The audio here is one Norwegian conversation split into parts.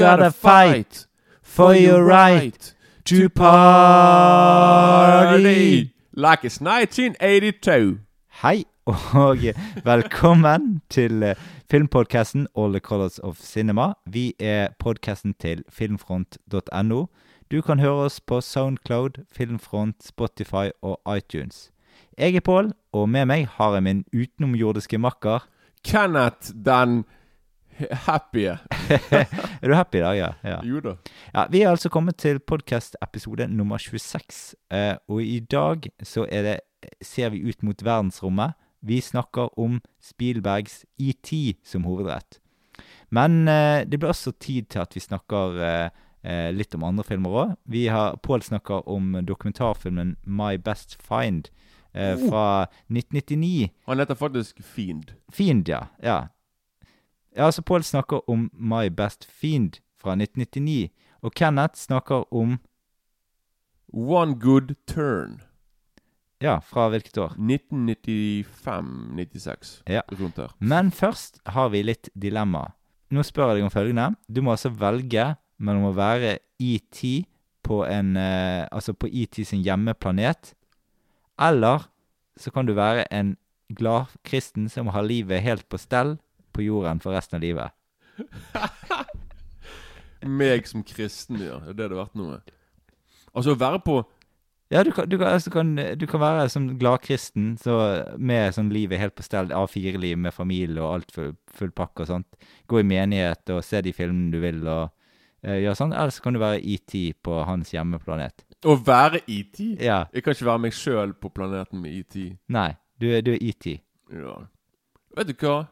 gotta fight for your right to party like it's 1982. Hei og velkommen til eh, filmpodkasten All the Colors of Cinema. Vi er podkasten til filmfront.no. Du kan høre oss på Soundcloud, Filmfront, Spotify og iTunes. Jeg er Pål, og med meg har jeg min utenomjordiske makker. Kenneth den happy. er du happy i dag, ja? ja? Jo da. Ja, Vi er altså kommet til podkast-episode nummer 26, eh, og i dag så det, ser vi ut mot verdensrommet. Vi snakker om Spielbergs ET som hovedrett. Men eh, det blir også tid til at vi snakker eh, litt om andre filmer òg. Pål snakker om dokumentarfilmen My Best Find oh. fra 1999. Han heter faktisk Fiend. Fiend, ja. ja. Ja, altså Pål snakker om My Best Fiend fra 1999, og Kenneth snakker om One Good Turn. Ja, fra hvilket år? 1995-96. Ja. Rundt der. Men først har vi litt dilemma. Nå spør jeg deg om følgende. Du må altså velge mellom å være ET på en eh, Altså på ET sin hjemmeplanet, eller så kan du være en glad kristen som har livet helt på stell på jorden for resten av livet. Meg som kristen, ja. Det hadde vært noe. Altså å være på Ja, du kan, du kan, altså, kan, du kan være som gladkristen med sånn livet helt på stell, A4-liv med familie og alt full, full pakke og sånt. Gå i menighet og se de filmene du vil og uh, gjøre sånn. Eller så kan du være ET på hans hjemmeplanet. Å være ET? Ja. Jeg kan ikke være meg sjøl på planeten med ET. Nei, du, du er ET. Ja. Vet du hva?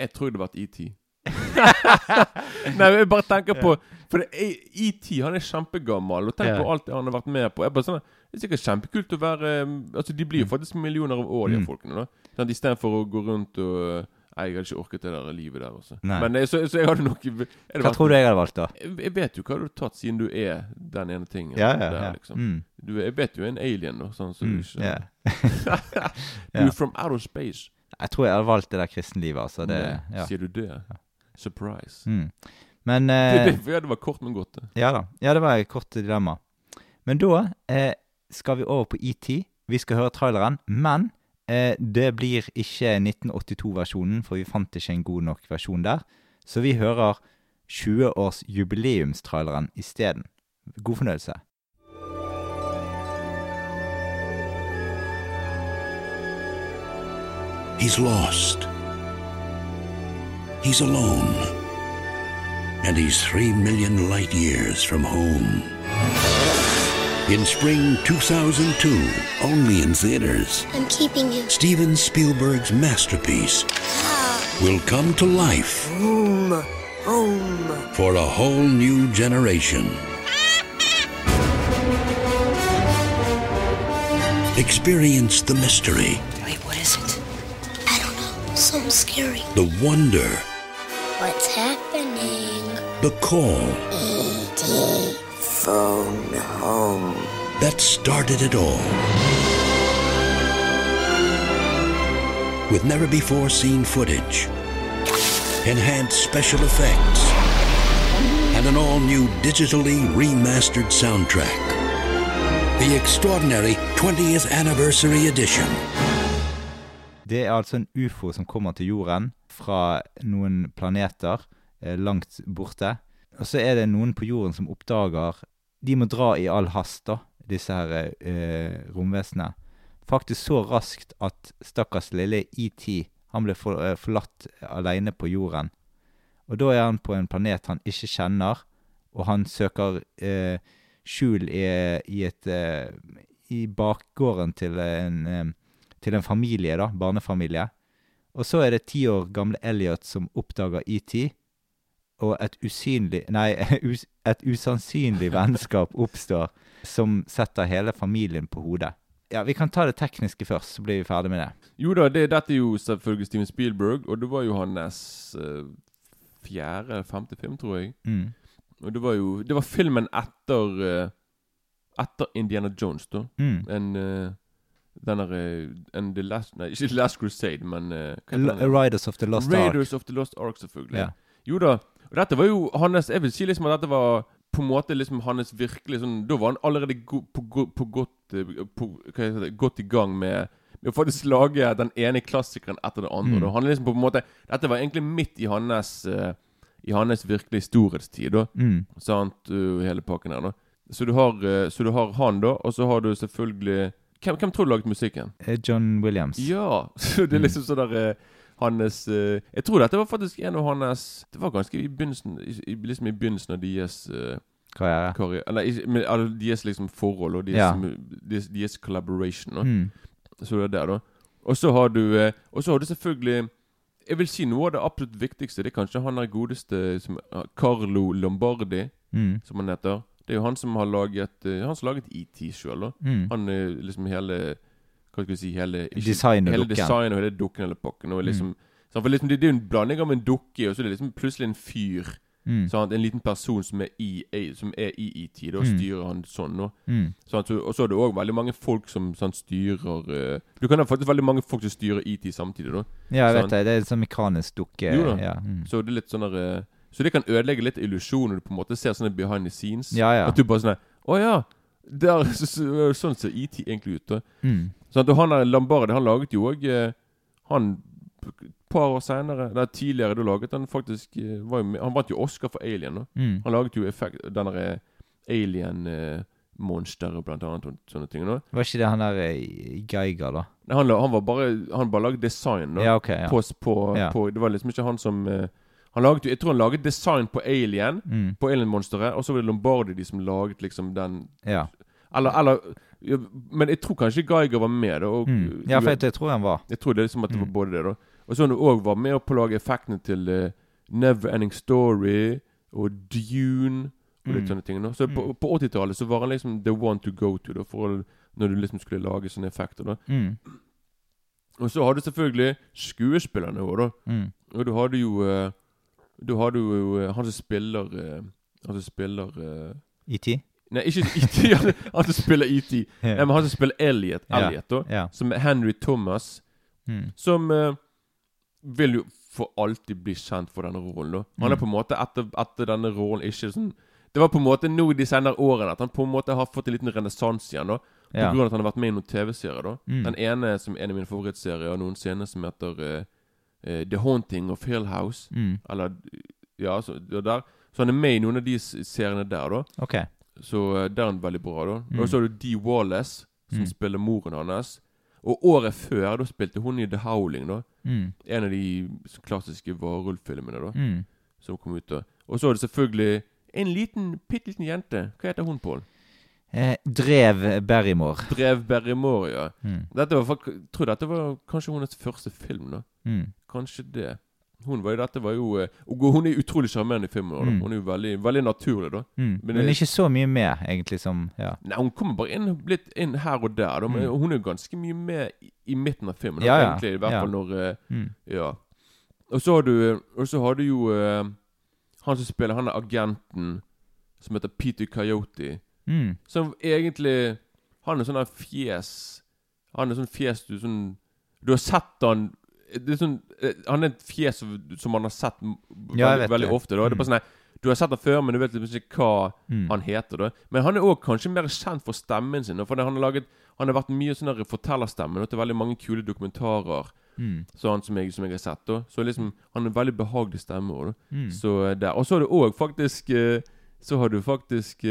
Jeg tror det har vært ET. Nei, jeg bare tenker på For ET han er kjempegammel, og tenk på alt det han har vært med på. Jeg bare sånn, Det er sikkert kjempekult å være Altså De blir jo mm. faktisk millioner av år, de mm. folkene. da sånn, Istedenfor å gå rundt og Nei, jeg hadde ikke orket det der livet der. også Men eh, så, så, jeg hadde nok Hva vært, tror du jeg hadde valgt, da? Jeg, jeg, vet jo hva du har tatt, siden du er den ene tingen. Ja, ja, der, ja. Liksom. Mm. Du, jeg vet jo en alien, da. Sånn, så mm, du ikke yeah. Du er from outer space. Jeg tror jeg hadde valgt det der kristenlivet. Altså det, ja. Sier du det? Surprise. Mm. Men eh, det, det, det, var kort, men godt. Ja da. Ja, det var et kort dilemma. Men da eh, skal vi over på ET. Vi skal høre traileren. Men eh, det blir ikke 1982-versjonen, for vi fant ikke en god nok versjon der. Så vi hører 20-års-jubileumstraileren isteden. God fornøyelse. He's lost. He's alone. And he's three million light years from home. In spring 2002, only in theaters. I'm keeping you. Steven Spielberg's masterpiece ah. will come to life. Home. Home. For a whole new generation. Experience the mystery. Wait, what is it? So scary. The wonder. What's happening? The call. E.T. Phone home. That started it all. With never before seen footage, enhanced special effects, and an all new digitally remastered soundtrack. The extraordinary 20th Anniversary Edition. Det er altså en ufo som kommer til jorden fra noen planeter eh, langt borte. Og så er det noen på jorden som oppdager De må dra i all hast, da, disse her eh, romvesenene. Faktisk så raskt at stakkars lille ET han ble for, eh, forlatt alene på jorden. Og da er han på en planet han ikke kjenner, og han søker eh, skjul i, i et eh, I bakgården til en eh, til en familie, da, barnefamilie. Og så er det ti år gamle Elliot som oppdager ET, og et usynlig Nei, et usannsynlig vennskap oppstår som setter hele familien på hodet. Ja, Vi kan ta det tekniske først, så blir vi ferdig med det. Jo da, det, dette er jo selvfølgelig Steven Spielberg, og det var jo hans uh, fjerde, femte film, tror jeg. Mm. Og det var jo Det var filmen etter uh, etter Indiana Jones, da. Mm. En uh, den der uh, en The Last Nei, ikke The Last Crusade, men uh? Riders of the Lost Ark. Raiders of the Lost Ark, selvfølgelig. Ja. Jo da. Og dette var jo hans Jeg vil si liksom at dette var på en måte liksom hans virkelig sånn Da var han allerede go, på, go, på godt eh, på, Hva heter det Godt i gang med med å faktisk lage den ene klassikeren etter det andre. Mm. Da. Han liksom på en måte Dette var egentlig midt i hans uh, I hans virkelig storhetstid. da Mm. Sant, uh, hele pakken her, da. Så du har, så du har han, da, og så har du selvfølgelig Hvem, hvem tror du laget musikken? Eh, John Williams. Ja! Så det er Mm. liksom sånn der uh, hans uh, Jeg tror dette var faktisk en av hans Det var ganske i begynnelsen i, Liksom i begynnelsen av deres uh, Karriere. karriere Eller med, altså, deres liksom forhold og deres, Ja. deres, deres collaboration. Mm. Så det er der, da. Og så har du Og så har du selvfølgelig Jeg vil si noe av det absolutt viktigste. Det er kanskje han der godeste som, Carlo Lombardi, Mm. som han heter. Det er jo han som har laget uh, Han som laget ET sjøl. Mm. Han er liksom hele Hva skal vi si hele Design og Hele design og hele dukken eller pakken. Og liksom, Mm. sant, for liksom det, det er jo en blanding av en dukke, og så er det liksom plutselig en fyr. Mm. Sant? En liten person som er i, som er i ET. Da Mm. styrer han sånn. Og, Mm. Sant? Så, og så er det òg veldig mange folk som styrer uh, Du kan ha faktisk veldig mange folk som styrer ET samtidig. da Ja, jeg vet det. Det er en sånn mekanisk dukke. Jo da. Ja. Mm. Så det er litt sånn der, eh, Så det kan ødelegge litt illusjon når du på en måte ser sånne behind the scenes. ja, ja. At du bare sånn Å ja! Der, så, så, sånn ser ET egentlig ut. Mm. Sånn han der Han laget jo òg eh, Han et par år seinere Nei, tidligere da laget han faktisk eh, var med, Han vant jo Oscar for Alien. Mm. Han laget jo effekt, den derre Alien-monsteret, blant annet, og sånne ting. da Var ikke det han der eh, Geiger, da? Nei, han, han var bare Han bare laget design. da Ja, ok. Ja. på, på, på, Det var liksom ikke han som eh, Han laget jo Jeg tror han laget design på Alien Mm. På Alien-monsteret, og så var det Lombardi de som laget liksom den ja. Eller, eller ja, Men jeg tror kanskje Geiger var med. da og, Mm. ja, for jeg, jeg tror han var. Jeg tror det er liksom at det var Mm. både det, da. Og så han òg var med på å lage effektene til uh, Never Ending Story og Dune og litt Mm. sånne ting. Da. Så på, på 80-tallet så var han liksom the one to go to da, for når du liksom skulle lage sånne effekter. da Mm. Og så har du selvfølgelig skuespillerne òg, da. Mm. Og du hadde jo uh, Du hadde jo eh, han som spiller eh, Han som spiller eh, ET? Nei, ikke ET. han, han som spiller ET. Nei, men han som spiller Elliot. Elliot da Ja. som er Henry Thomas. Mm. Som uh, vil jo for alltid bli kjent for denne rollen. da Han er Mm. på en måte etter, etter denne rollen ikke sånn Det var på en måte nå de senere årene at han på en måte har fått en liten renessanse igjen. da På Ja. grunn av at han har vært med i noen TV-serier. da Mm. Den ene som er en av mine favorittserier, og noen scener som heter eh, eh, The Haunting of Hill House. Mm. Eller Ja, så, der. så han er med i noen av de seriene der, da. Okay. Så eh, der er han veldig bra, da. Mm. Og så har du Dee Wallace, som Mm. spiller moren hans. Og året før da spilte hun i The Howling, da. Mm. En av de klassiske varulvfilmene da Mm. som kom ut. da Og så er det selvfølgelig en liten, bitte liten jente. Hva heter hun, Pål? Eh, drev Barrymore. Drev Barrymore, ja. Mm. Dette var, jeg tror dette var kanskje hennes første film. da Mm. Kanskje det. Hun var jo, dette var jo eh, Og hun er utrolig sjarmerende i filmen. da Mm. Hun er jo veldig, veldig naturlig. da Mm. Men Men, ikke så mye med, egentlig, som Ja. Nei, Hun kommer bare inn litt inn her og der. Da, men Mm. Hun er jo ganske mye med i, i midten av filmen. Da, Ja, ja. Egentlig, I hvert fall når eh, Mm. Ja. Og så har du Og så har du jo uh, han som spiller Han er agenten som heter Peter Coyote. Mm. Som egentlig Han er sånn der fjes Han er sånn fjes du sånn Du har sett han det er sånn, eh, Han er et fjes som, man har sett Ja, veldig, veldig ofte. Da. Det er bare Mm. sånn Du har sett han før, men du vet liksom ikke hva Mm. han heter. da Men han er òg kanskje mer kjent for stemmen sin. For han har laget Han har vært mye sånn fortellerstemme til veldig mange kule dokumentarer Mm. sånn som jeg, som jeg har sett. da Så liksom Han har en veldig behagelig stemme. også, Mm. Så eh, der Og så har du òg faktisk eh, Så har du faktisk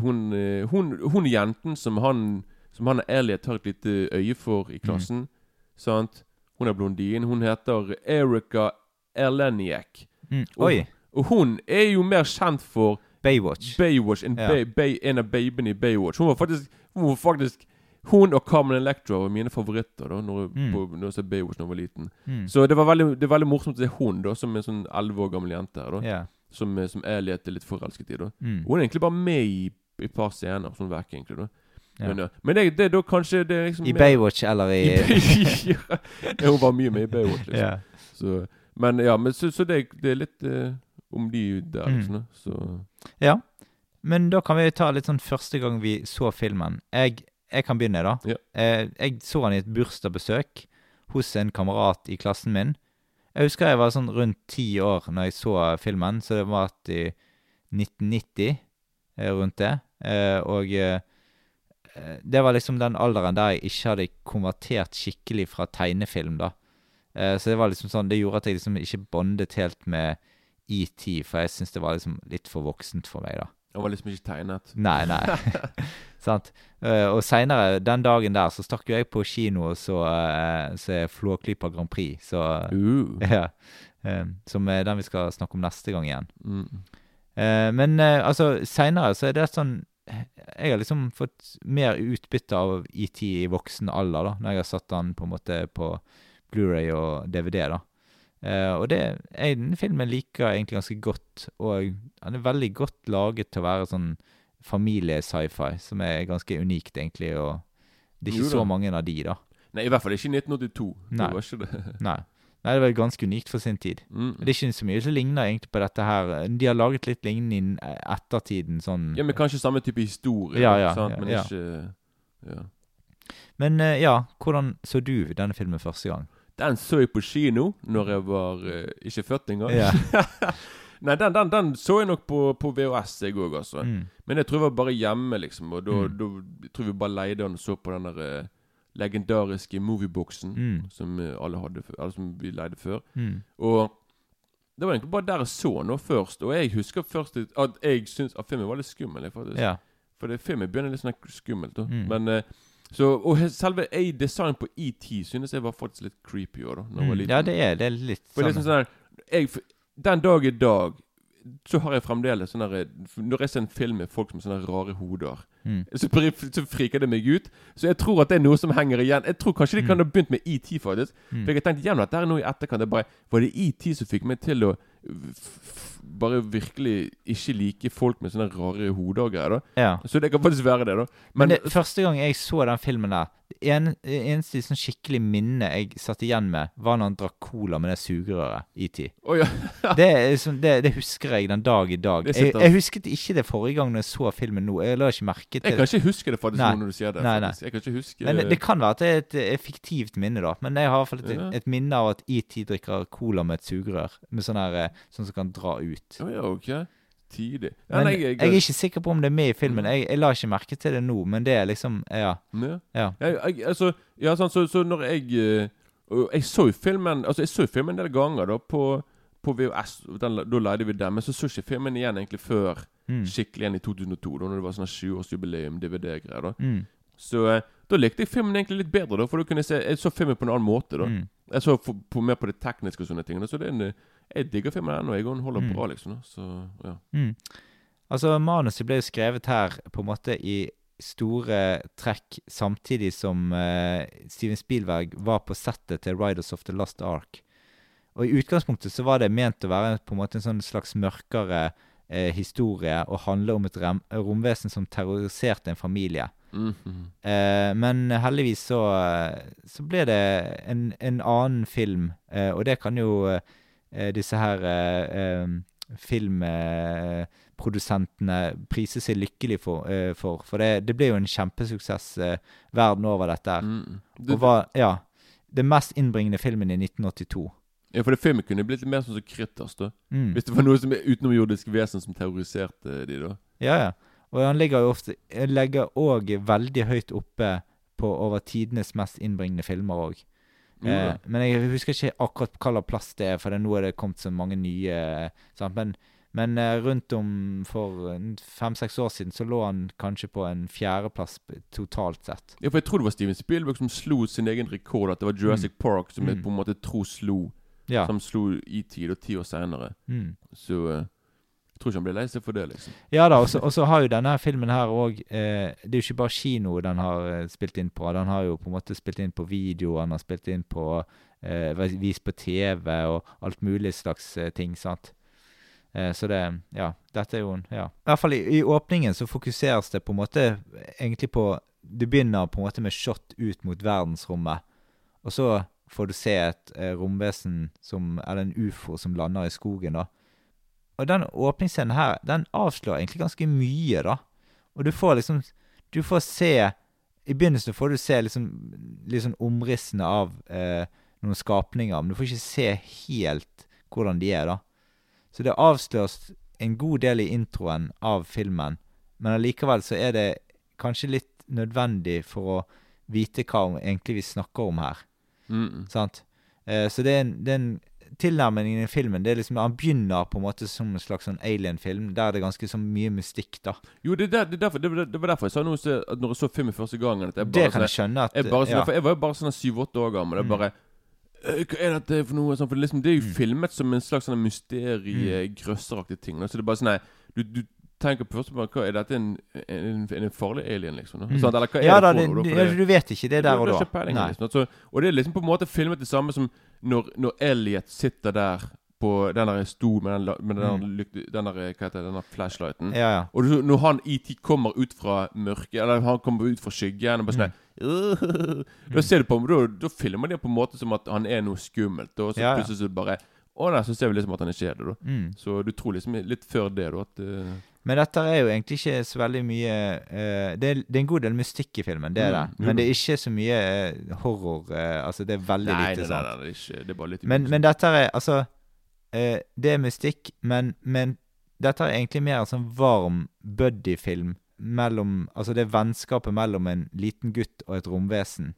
hun, eh, hun, hun jenten som han Som han Elliot har et lite øye for i klassen. Sant? Hun er blondin. Hun heter Erika Eleniak. Mm. Og-! Og hun er jo mer kjent for Baywatch. Baywatch, en, Ja. bay, bay, en av babyene i Baywatch. Hun var faktisk Hun, var faktisk, hun og Carmen Electra var mine favoritter da Når, Mm. på, når jeg så Baywatch da jeg var liten. Mm. Så det var veldig, det var, veldig morsomt å se hun da som en sånn 11 år gammel jente. her da Ja. Som, eh, som Elliot er litt forelsket i. da Mm. Hun er egentlig bare med i i et par scener. Sånn vekk, egentlig. da Ja. Men. Men det, det da kanskje det liksom I Baywatch eller i I ja, Hun var mye med i Baywatch. Liksom. Ja. Så, men ja, men så, så det, det er litt uh, om de der, Mm. liksom. Så ja. men da kan vi ta litt sånn første gang vi så filmen. Jeg, jeg kan begynne, da. Ja. Eh, jeg så han i et bursdagsbesøk hos en kamerat i klassen min. Jeg husker jeg var sånn rundt ti år når jeg så filmen, så det var i 1990, eh, rundt det. Eh, og eh, det var liksom den alderen der jeg ikke hadde konvertert skikkelig fra tegnefilm, da. Så det var liksom sånn, det gjorde at jeg liksom ikke bondet helt med ET, for jeg syns det var liksom litt for voksent for meg, da. Han var liksom ikke tegnet. Nei, nei. Sant. Uh, og seinere, den dagen der, så stakk jo jeg på kino og så, uh, så Flåklypa Grand Prix. Så Uh. ja. eh, Som er den vi skal snakke om neste gang igjen. Mm. Uh, men altså, seinere så er det sånn Jeg har liksom fått mer utbytte av ET i voksen alder, da, når jeg har satt den på en måte på Blu-ray og DVD, da. Eh, og det jeg, den filmen liker jeg egentlig ganske godt, og den er veldig godt laget til å være sånn familie-sci-fi, som er ganske unikt, egentlig, og det er ikke jo, så mange av de, da. Nei, i hvert fall ikke i 1982. Nei. Det var ikke det. Nei. Nei, det var ganske unikt for sin tid. Mm. Det er ikke så mye som ligner egentlig på dette her. De har laget litt lignende i ettertiden, sånn Ja, men kanskje samme type historie. Ja, ja, sant? Men ja. ikke ja. Men eh, ja, hvordan så du denne filmen første gang? Den så jeg på kino når jeg var uh, ikke født engang. Ja. Nei, den, den, den så jeg nok på, på VHS, jeg òg, altså. Mm. Men jeg tror jeg var bare hjemme, liksom. Og da, Mm. da tror vi bare leide den og så på den der uh, legendariske movieboksen Mm. som eh, alle hadde eller som vi leide før. Mm. Og det var egentlig bare der jeg så noe først. Og jeg husker først at jeg syntes at filmen var litt skummel. faktisk. Ja. For det, filmen begynner litt sånn skummelt. Da. Mm. Men eh, så, Og selve ei design på ET synes jeg var faktisk litt creepy òg, da når jeg var Mm. liten. Ja, det er, det er litt For liksom sånn sånn her jeg, Den dag i dag så har jeg fremdeles sånn her Når jeg ser en film med folk med sånne rare hoder, mm. så, så friker det meg ut. Så jeg tror at det er noe som henger igjen. Jeg tror kanskje de kan ha begynt med ET, faktisk. Mm. For jeg har tenkt gjennom at det er noe i etterkant. Det er bare, var det ET som fikk meg til å f bare virkelig ikke like folk med sånne rare hoder og greier? da Ja. Så det kan faktisk være det, da. Men Men, det, første gang jeg så den filmen der en, eneste sånn skikkelig minne jeg satt igjen med, var når han drakk cola med det sugerøret i tid. Oh, ja. Det, sånn- det, det husker jeg den dag i dag. Jeg, jeg husket ikke det forrige gang når jeg så filmen nå. Jeg la ikke merke til Jeg kan ikke huske det faktisk Nei. nå når du sier det. Nei, nei. Jeg kan ikke huske Men det, kan være at det er et, et fiktivt minne, da. Men jeg har i hvert fall et minne av at ET drikker cola med et sugerør. Med sånn her, eh, sånn som kan dra ut. Å ja, ok. Tidlig. Ja, Men nei, jeg, er ikke sikker på om det er med i filmen. Jeg, jeg la ikke merke til det nå, men det er liksom Ja. Ja. ja. Jeg, jeg, altså, ja, sånn, så, så når jeg eh, Jeg så jo filmen Altså, jeg så filmen en del ganger da på, på VHS. Den, da leide vi den. Men så så ikke filmen igjen egentlig før Mm. skikkelig igjen i 2002. Da når det var sånn 20-årsjubileum, DVD-greier. da Mm. Så eh, da likte jeg filmen egentlig litt bedre, da for da kunne jeg se Jeg så filmen på en annen måte. da Mm. Jeg så for, på, mer på det tekniske og sånne ting. Da. Så det er en, eh, jeg digger filmen ennå. Jeg holder Mm. bra, liksom. Så ja. Mm. Altså, manuset ble jo skrevet her på en måte i store trekk samtidig som uh, Steven Spielberg var på settet til Riders of the Lost Ark. Og i utgangspunktet så var det ment å være på en måte en sånn slags mørkere uh, historie og handle om et romvesen som terroriserte en familie. Mm -hmm. uh, men heldigvis så, så ble det en, en annen film, og det kan jo disse her eh, eh, filmprodusentene priser seg lykkelig for. eh, for, for det, det ble jo en kjempesuksess eh, verden over, dette her. Mm. Det, Og var, ja, det mest innbringende filmen i 1982. ja, for det filmen kunne blitt litt mer sånn som Krytters, da. Mm. Hvis det var noe som er utenomjordisk vesen som terroriserte de, da. Ja, ja. Og han ligger jo ofte legger òg veldig høyt oppe på over tidenes mest innbringende filmer òg. Jo Eh, men jeg husker ikke akkurat slags plass det er, for det nå er det kommet så mange nye. Sant? Men, men eh, rundt om for fem-seks år siden så lå han kanskje på en fjerdeplass totalt sett. Ja, for jeg tror det var Steven Spielberg som slo sin egen rekord. At det var Jurassic Park som jeg Mm. på en måte tror slo Ja. Som slo i tid, og ti år seinere. Mm. Så eh, jeg tror ikke han blir lei seg for det, liksom. Ja da, og så- har jo denne filmen her òg eh, Det er jo ikke bare kino den har eh, spilt inn på. Den har jo på en måte spilt inn på video, den har spilt inn på eh, Vist på TV og alt mulig slags eh, ting, sant. Eh, så det Ja, dette er jo en Ja. I hvert fall i, i åpningen så fokuseres det på en måte egentlig på Du begynner på en måte med shot ut mot verdensrommet, og så får du se et eh, romvesen som Eller en ufo som lander i skogen, da. Og den åpningsscenen her, den avslører egentlig ganske mye, da. Og du får liksom Du får se I begynnelsen får du se liksom, liksom omrissene av eh, noen skapninger, men du får ikke se helt hvordan de er, da. Så det avsløres en god del i introen av filmen, men allikevel så er det kanskje litt nødvendig for å vite hva egentlig vi snakker om her. Mm. Sant? Eh, så det er en, det er en tilnærmingen i filmen det er liksom, Han begynner på en måte som en slags sånn alien-film, der det er ganske så mye mystikk, da. Jo, det, er der, det, er derfor, det, var- det var derfor jeg sa noe, at når jeg så filmen første gangen at jeg Det kan kan jeg sånn- skjønne at jeg, bare, sånn, ja. jeg var jo bare sånn syv-åtte år gammel. Det er Mm. bare «Øh, Hva er dette for noe? Sånn, for det, liksom, det er jo Mm. filmet som en slags sånn mysterie-grøsseraktig ting. Så det er bare sånn nei, du, du tenker på først bare, hva Er dette en, en, en, farlig alien, liksom? Mm. Sånn, Eller hva er Ja det da, for det, du, du vet ikke det der og da. ikke peiling, liksom. Altså, og det er liksom på en måte filmet det samme som når, når Elliot sitter der på den der stol med den, med den, der lykt- den der, hva heter det, den der flashlighten. Ja, ja. Og når han ET kommer ut fra mørket, eller han kommer ut fra skyggen og bare sånn mm. Da ser du på da, da filmer de på en måte som at han er noe skummelt. Og så ja. plutselig så bare Å da, så ser vi liksom at han er kjedelig, da. Mm. Så du tror liksom litt før det, da, at uh... Men dette er jo egentlig ikke så veldig mye uh, det, er, det er en god del mystikk i filmen, det er det. Mm, Men det er ikke så mye uh, horror. altså, det er veldig Nei, lite sånt. nei, det, det Det er bare litt Men, men dette er altså Det er mystikk, men, men dette er egentlig mer en sånn varm buddy-film mellom Altså det er vennskapet mellom en liten gutt og et romvesen.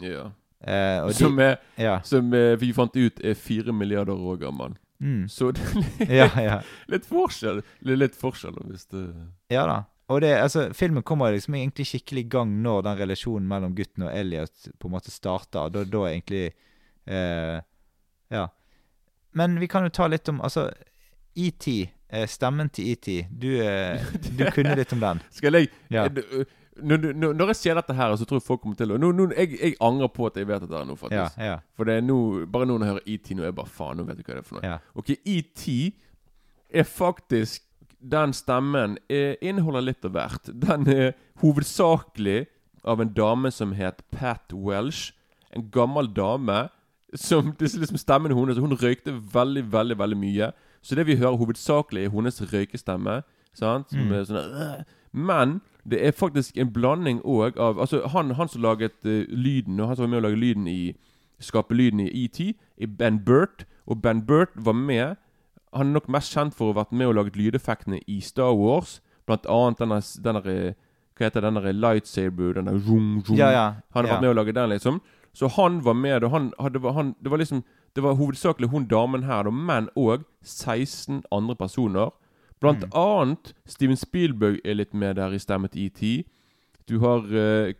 ja. Eh, og de, Som, er, ja. som eh, vi fant ut er fire milliarder år gammel. Mm, Så det er litt, ja, ja. litt forskjell. Litt forskjell hvis det Ja da. Og det, altså, filmen kommer liksom egentlig skikkelig i gang når den relasjonen mellom gutten og Elliot på en måte starter. Da, da egentlig eh, Ja. Men vi kan jo ta litt om Altså, ET, eh, stemmen til ET. Du, eh, du kunne litt om den. Skal jeg Ja. Øh, når, når, jeg ser dette her, så tror jeg folk kommer til å nå, nå, jeg, jeg angrer på at jeg vet dette det nå, noe faktisk. ja, ja. For det er nå Bare nå når jeg hører ET nå, er jeg bare faen, nå vet jeg hva det er for noe. ja. Ok, ET er faktisk Den stemmen er, inneholder litt av hvert. Den er hovedsakelig av en dame som het Pat Welsh. En gammel dame som det er liksom Stemmen hennes Hun røykte veldig, veldig veldig mye. Så det vi hører hovedsakelig, er hennes røykestemme. Sant? Som Mm. er sånn Men det er faktisk en blanding òg av Altså, han, han som laget uh, lyden, og han som var med å lage lyden i Skape lyden i ET, er Ben Burt. Og Ben Burt var med Han er nok mest kjent for å ha vært med og laget lydeffektene i Star Wars. Blant annet denne, denne Hva heter denne lightsaber? Denne rung, rung. ja, ja. Han har ja. vært med å lage den, liksom. Så han var med, og han hadde han, Det var liksom Det var hovedsakelig hun damen her, da, men òg 16 andre personer. Blant Mm. annet Steven Spielberg er litt med der i stemmet ET. Du har uh,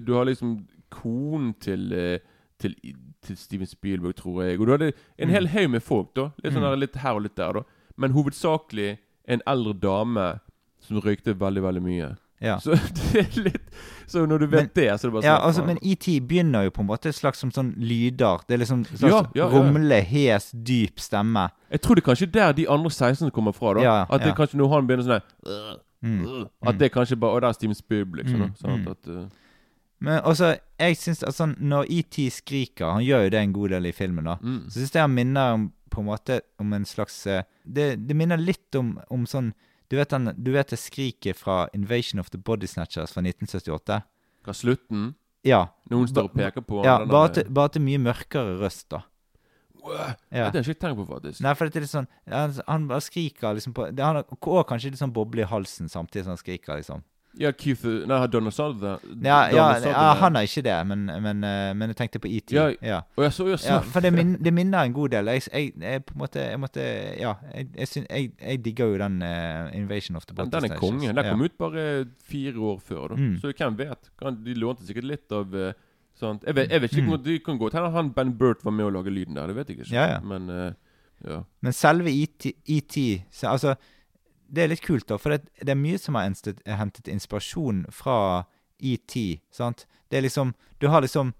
Du har liksom konen til uh, til, til Steven Spielberg, tror jeg. Og du hadde en Mm. hel haug med folk, da. Litt sånn Mm. der, litt her og litt der, da. Men hovedsakelig en eldre dame som røykte veldig, veldig mye. Ja. Så det er litt Så når du vet Men- det, så er det bare Ja, sånn altså, men ET begynner jo på en måte slags som sånn lyder. Det er liksom slags Ja, ja, ja. rumle, hes, dyp stemme. Jeg tror det er kanskje der de andre 16 kommer fra. da Ja, At det ja. er kanskje når han begynner sånn der, Mm. «Øh», At det er kanskje bare Og der er Steven Spielberg, liksom. Mm, sant? mm. At, øh, Men også, jeg syns at sånn Når ET skriker Han gjør jo det en god del i filmen, da. mm. Så syns jeg han minner om, på en måte om en slags Det, det minner litt om, om sånn du vet, den, du vet det skriket fra 'Invasion of the Body Snatchers' fra 1978? Fra slutten? Ja. Når hun står og peker på ja den bare, til, bare til mye mørkere røst, da. Wow, Ja. Det har jeg ikke tenkt på, faktisk. Nei, for det er litt sånn Han, han skriker liksom på det, Han har kanskje litt sånn boble i halsen samtidig som han skriker, liksom. Ja, Keith Nei, har Donald Sutherland Ja, ja, ja han har ikke det, men, men, eh, men jeg tenkte på ET. Ja, Ja, Og jeg så, jeg så. ja, for det, min, det minner en god del. Jeg, jeg, jeg på en måte Jeg måtte Ja, jeg, digger jo den uh, Invasion of the Body den er konge. Den kom ut bare fire år før. Da. Mm. Så hvem vet? De lånte sikkert litt av uh, sånt. Jeg vet, vet ikke Mm. Det kan gå til han Ben Burt var med å lage lyden der. Det vet jeg ikke. Men uh, ja. Men selve ET, ET så, Altså, det er litt kult, da, for det, det er mye som har enstet, hentet inspirasjon fra ET. Sant? Det er liksom Du har liksom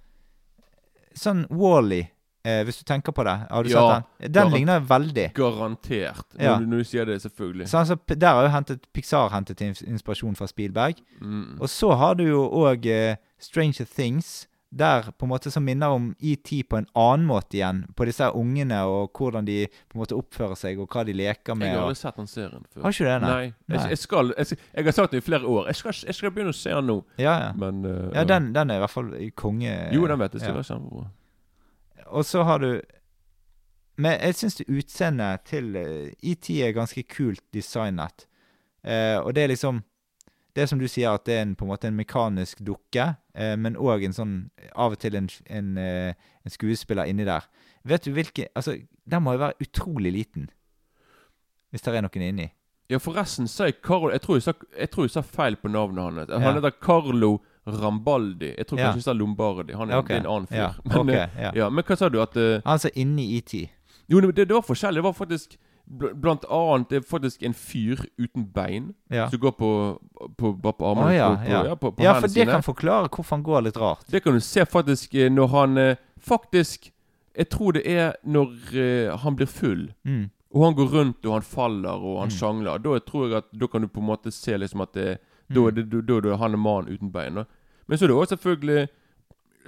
Sånn Wally, eh, hvis du tenker på det. Har du Ja, sett den? Den ligner veldig. Garantert. Når, Ja. du, når du sier det, selvfølgelig. Så altså, der har jo hentet Pixar hentet inspirasjon fra Spielberg. Mm. Og så har du jo òg eh, Stranger Things, der på en måte som minner om ET på en annen måte igjen. På disse ungene og hvordan de på en måte oppfører seg, og hva de leker med. Jeg har og- aldri sett den serien før. Har ikke det, nei? Nei. Jeg, Nei. jeg, jeg, skal- jeg har sagt det i flere år. Jeg skal, jeg skal begynne å se den nå. Ja, ja. Men uh, ja den, den er i hvert fall konge. Jo, den vet jeg. Ja. Det være kjempebra. Og så har du Men jeg syns utseendet til eh, ET er ganske kult designet. Uh, og det er liksom Det er som du sier, at det er en, på en måte en mekanisk dukke, men òg en sånn Av og til en, en, eh, en skuespiller inni der. Vet du hvilke Altså, den må jo være utrolig liten. Hvis det er noen inni. Ja, forresten sa jeg Carlo Jeg tror jeg sa, jeg tror jeg sa feil på navnet hans. Han Ja. heter Carlo Rambaldi. Jeg tror Ja. kanskje jeg sa Lombardi. Han er, Ja, ok. det er en annen fyr. Ja, Men, ok, eh, men hva sa du? At uh, Han sa inni ET. Jo, det, det var forskjellig. Det var faktisk blant annet Det er faktisk en fyr uten bein Ja. som går på, på, bare på armene ja, på, på, ja. ja, på, ja, for det sine. kan forklare hvorfor han går litt rart. Det kan du se faktisk eh, når han eh, Faktisk Jeg tror det er når eh, han blir full. Mm. Og han går rundt og han faller og han Mm. sjangler. Da tror jeg at Da kan du på en måte se liksom at det, Mm. da, er det, da, da han er mannen uten bein. Da. Men så er det også selvfølgelig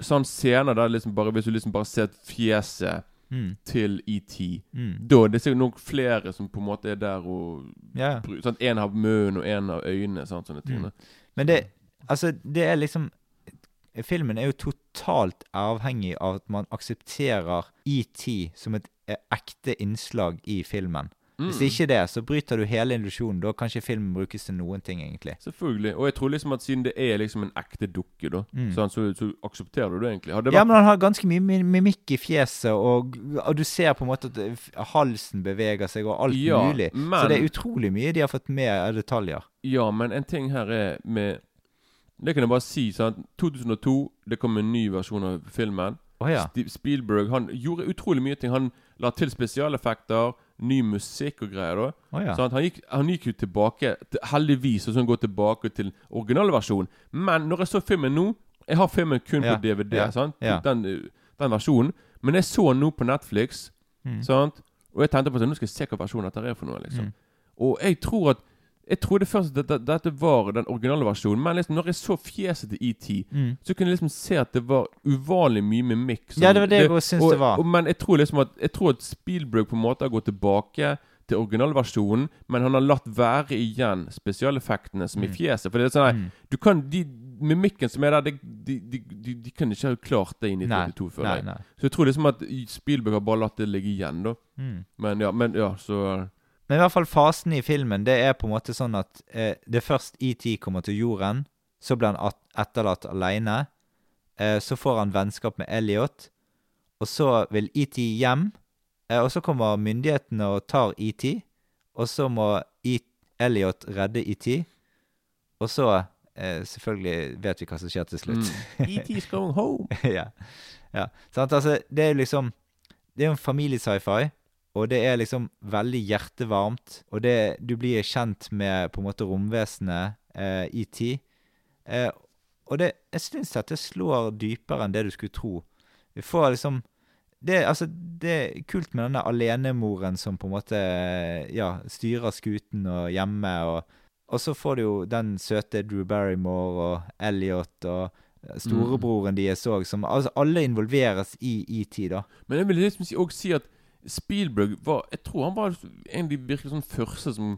sånn scener der liksom bare hvis du liksom bare ser fjeset Mm. til ET Mm. Da det er nok flere som på en måte er der og yeah. sånn, En har munnen og en har øynene. Sant, sånne ting. Mm. Men det Altså, det er liksom Filmen er jo totalt avhengig av at man aksepterer ET som et eh, ekte innslag i filmen. Hvis Mm. ikke det, så bryter du hele illusjonen. Da kan ikke filmen brukes til noen ting, egentlig. Selvfølgelig. Og jeg tror liksom at siden det er liksom en ekte dukke, da, Mm. så, så, så aksepterer du det egentlig. Det Ja, men han har ganske mye mi- mimikk i fjeset, og, og du ser på en måte at halsen beveger seg, og alt Ja, mulig. men- Så det er utrolig mye de har fått med av detaljer. Ja, men en ting her er med Det kan jeg bare si. sant? 2002, det kom en ny versjon av filmen. Oh, ja. Spielberg han gjorde utrolig mye ting. Han la til spesialeffekter, ny musikk og greier. da oh, ja. Han, gikk, han gikk jo tilbake til, Heldigvis og sånn gå tilbake til originalversjonen. Men når jeg så filmen nå Jeg har filmen kun Ja, på DVD, ja. Den, den versjonen. Men jeg så den nå på Netflix, Mm. sant? og jeg tenkte på at nå skal jeg se hva versjonen dette er for noe. liksom Mm. Og jeg tror at Jeg trodde først at dette, dette var den originale versjonen, men liksom når jeg så fjeset til ET, Mm. så kunne jeg liksom se at det var uvanlig mye mimikk. som- Ja, det var det jeg syntes og, det var. Og, men jeg tror liksom at Jeg tror at Spielberg på en måte har gått tilbake til originalversjonen, men han har latt være igjen spesialeffektene som i Mm. fjeset. For det er sånn at Mm. Du kan De mimikken som er der, de, de, de, de, kan ikke ha klart det i Nei, 1982 før. nei, nei. Så jeg tror liksom at Spielberg har bare latt det ligge igjen, da. Mm. Men ja, men ja, så Men i hvert fall fasen i filmen, det er på en måte sånn at eh, det først ET kommer til jorden, så blir han etterlatt alene, eh, så får han vennskap med Elliot, og så vil ET hjem, eh, og så kommer myndighetene og tar ET, og så må e Elliot redde ET, og så eh, selvfølgelig vet vi hva som skjer til slutt. mm. ET's going home. ja. ja. Sant? Altså, det er jo liksom Det er jo en familie-sci-fi, og det er liksom veldig hjertevarmt. Og det, du blir kjent med på en måte romvesenet eh, tid. Eh, og det, jeg syns at det slår dypere enn det du skulle tro. Vi får liksom det, altså, det er kult med denne alenemoren som på en måte eh, ja, styrer skuten og hjemme. Og, og så får du jo den søte Drew Barrymore og Elliot og storebroren deres òg, som altså alle involveres i ET, da. Men jeg vil liksom også si at Spielberg var Jeg tror han var en av de virkelig sånn første som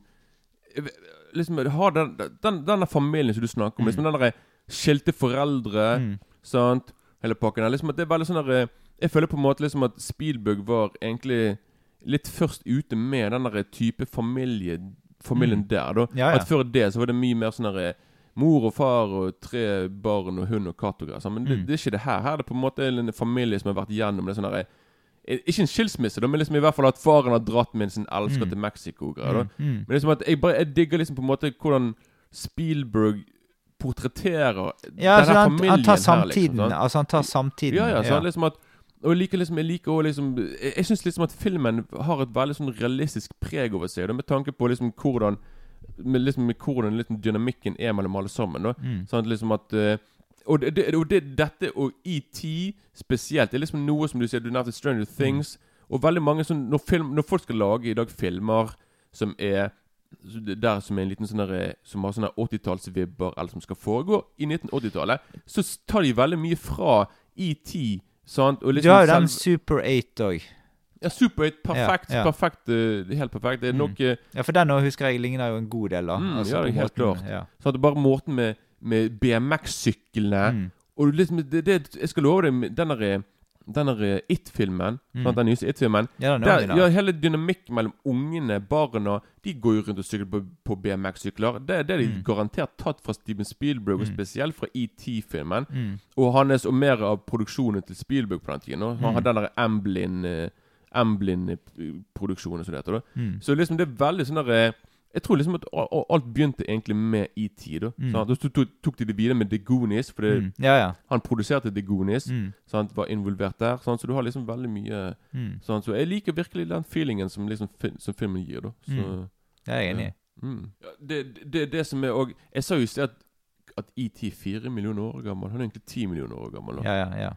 Liksom har den, den, denne familien som du snakker om. Mm. Liksom den derre skilte foreldre. Mm. Sant? Hele pakken her. Liksom at det er veldig sånn der, Jeg føler på en måte liksom at Spielberg var egentlig litt først ute med den der type familie familien Mm. der. da Ja, ja. At Før det så var det mye mer sånn der Mor og far og tre barn og hund og katt og greier. Men det, Mm. det er ikke det her. Her er det på en måte en familie som har vært gjennom det sånn der Ikke en skilsmisse, da, men liksom i hvert fall at faren har dratt med sin elsker Mm. til Mexico. Greier. Mm. Mm. Men liksom at jeg, bare, jeg digger liksom på en måte hvordan Spielberg portretterer Ja, altså, denne han, familien han tar her, liksom, samtiden. altså, han tar samtiden. Ja, ja, så han liksom at Og jeg liker liksom Jeg liker også liksom Jeg, jeg syns liksom at filmen har et veldig sånn realistisk preg over seg. Da, med tanke på liksom hvordan med liksom med hvordan liksom dynamikken er mellom alle sammen. Da. Mm. Sånn at liksom at eh, og, det, og det, dette og ET spesielt Det er liksom noe som du sier Du nevnte Stranger Things. Og veldig mange sånn når, film, når folk skal lage i dag filmer som er der som er en liten sånn Som har sånne 80-tallsvibber, eller som skal foregå i 1980-tallet, så tar de veldig mye fra ET, sant? Og Du har jo den Super 8 òg. Ja, Super 8. Perfekt. Ja, ja. perfekt uh, helt perfekt. Det er Mm. nok uh, Ja, for den òg husker jeg ligner jo en god del, da. Mm, Altså, ja, det er helt måten- klart. Ja. sånn at bare måten med, med BMX-syklene Mm. Og liksom, det, det, jeg skal love deg, den der, den der It-filmen, Mm. den nyeste It-filmen Ja, ja, Hele dynamikken mellom ungene, barna De går jo rundt og sykler på, på BMX-sykler. Det, det er de Mm. garantert tatt fra Steven Spielberg, og Mm. spesielt fra ET-filmen. Mm. Og hans og mer av produksjonen til Spielberg på den tiden. Og Han Mm. den der Amblin-produksjonen, Amblin-produksjonen, som det heter. Mm. Så liksom det er veldig sånn der eh, Jeg tror liksom at alt begynte egentlig med ET. da Mm. Og så tok, tok de det videre med The Goonies, for Mm. Ja, ja. han produserte The Goonies. Mm. Sant? Var involvert der. Sant? Så du har liksom veldig mye Mm. sant? Så jeg liker virkelig den feelingen som, liksom, som filmen gir. da Så Mm. Det er jeg enig i. Mm. Ja, det, det, det som er også Jeg sa jo i sted at, at ET er fire millioner år gammel. Han er egentlig ti millioner år gammel. da. Ja, ja, ja.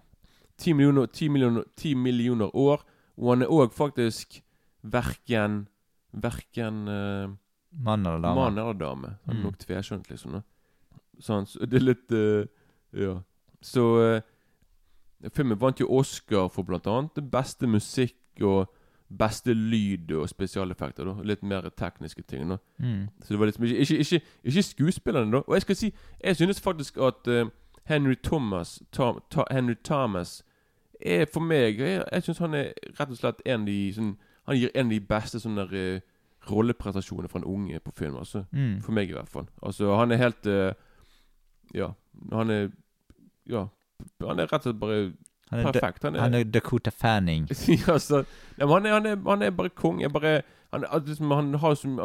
10 millioner, 10 millioner, 10 millioner år. Og han er òg faktisk verken Verken uh, Mann eller dame. mann eller dame. Han er Mm. nok tveskjønt, liksom. Da. Sånn, så det er litt eh, Ja. Så eh, Filmen vant jo Oscar for blant annet det beste musikk og beste lyd og spesialeffekter. da Litt mer tekniske ting. da Mm. så det var liksom ikke, ikke, ikke, ikke skuespillerne, da. Og jeg skal si Jeg synes faktisk at eh, Henry Thomas Tom, Ta- Henry Thomas er for meg Jeg, jeg syns han er rett og slett en av de sånn, Han gir en av de beste sånne der, eh, rolleprestasjonene fra en unge på film. Altså. Mm. For meg, i hvert fall. Altså, han er helt uh, Ja. Han er Ja. Han er rett og slett bare Han, er perfekt. Han er, han er Dakota Fanning. ja, så, ja, men han, er, han, er, han er bare konge. Jeg bare han, er- liksom, han har som,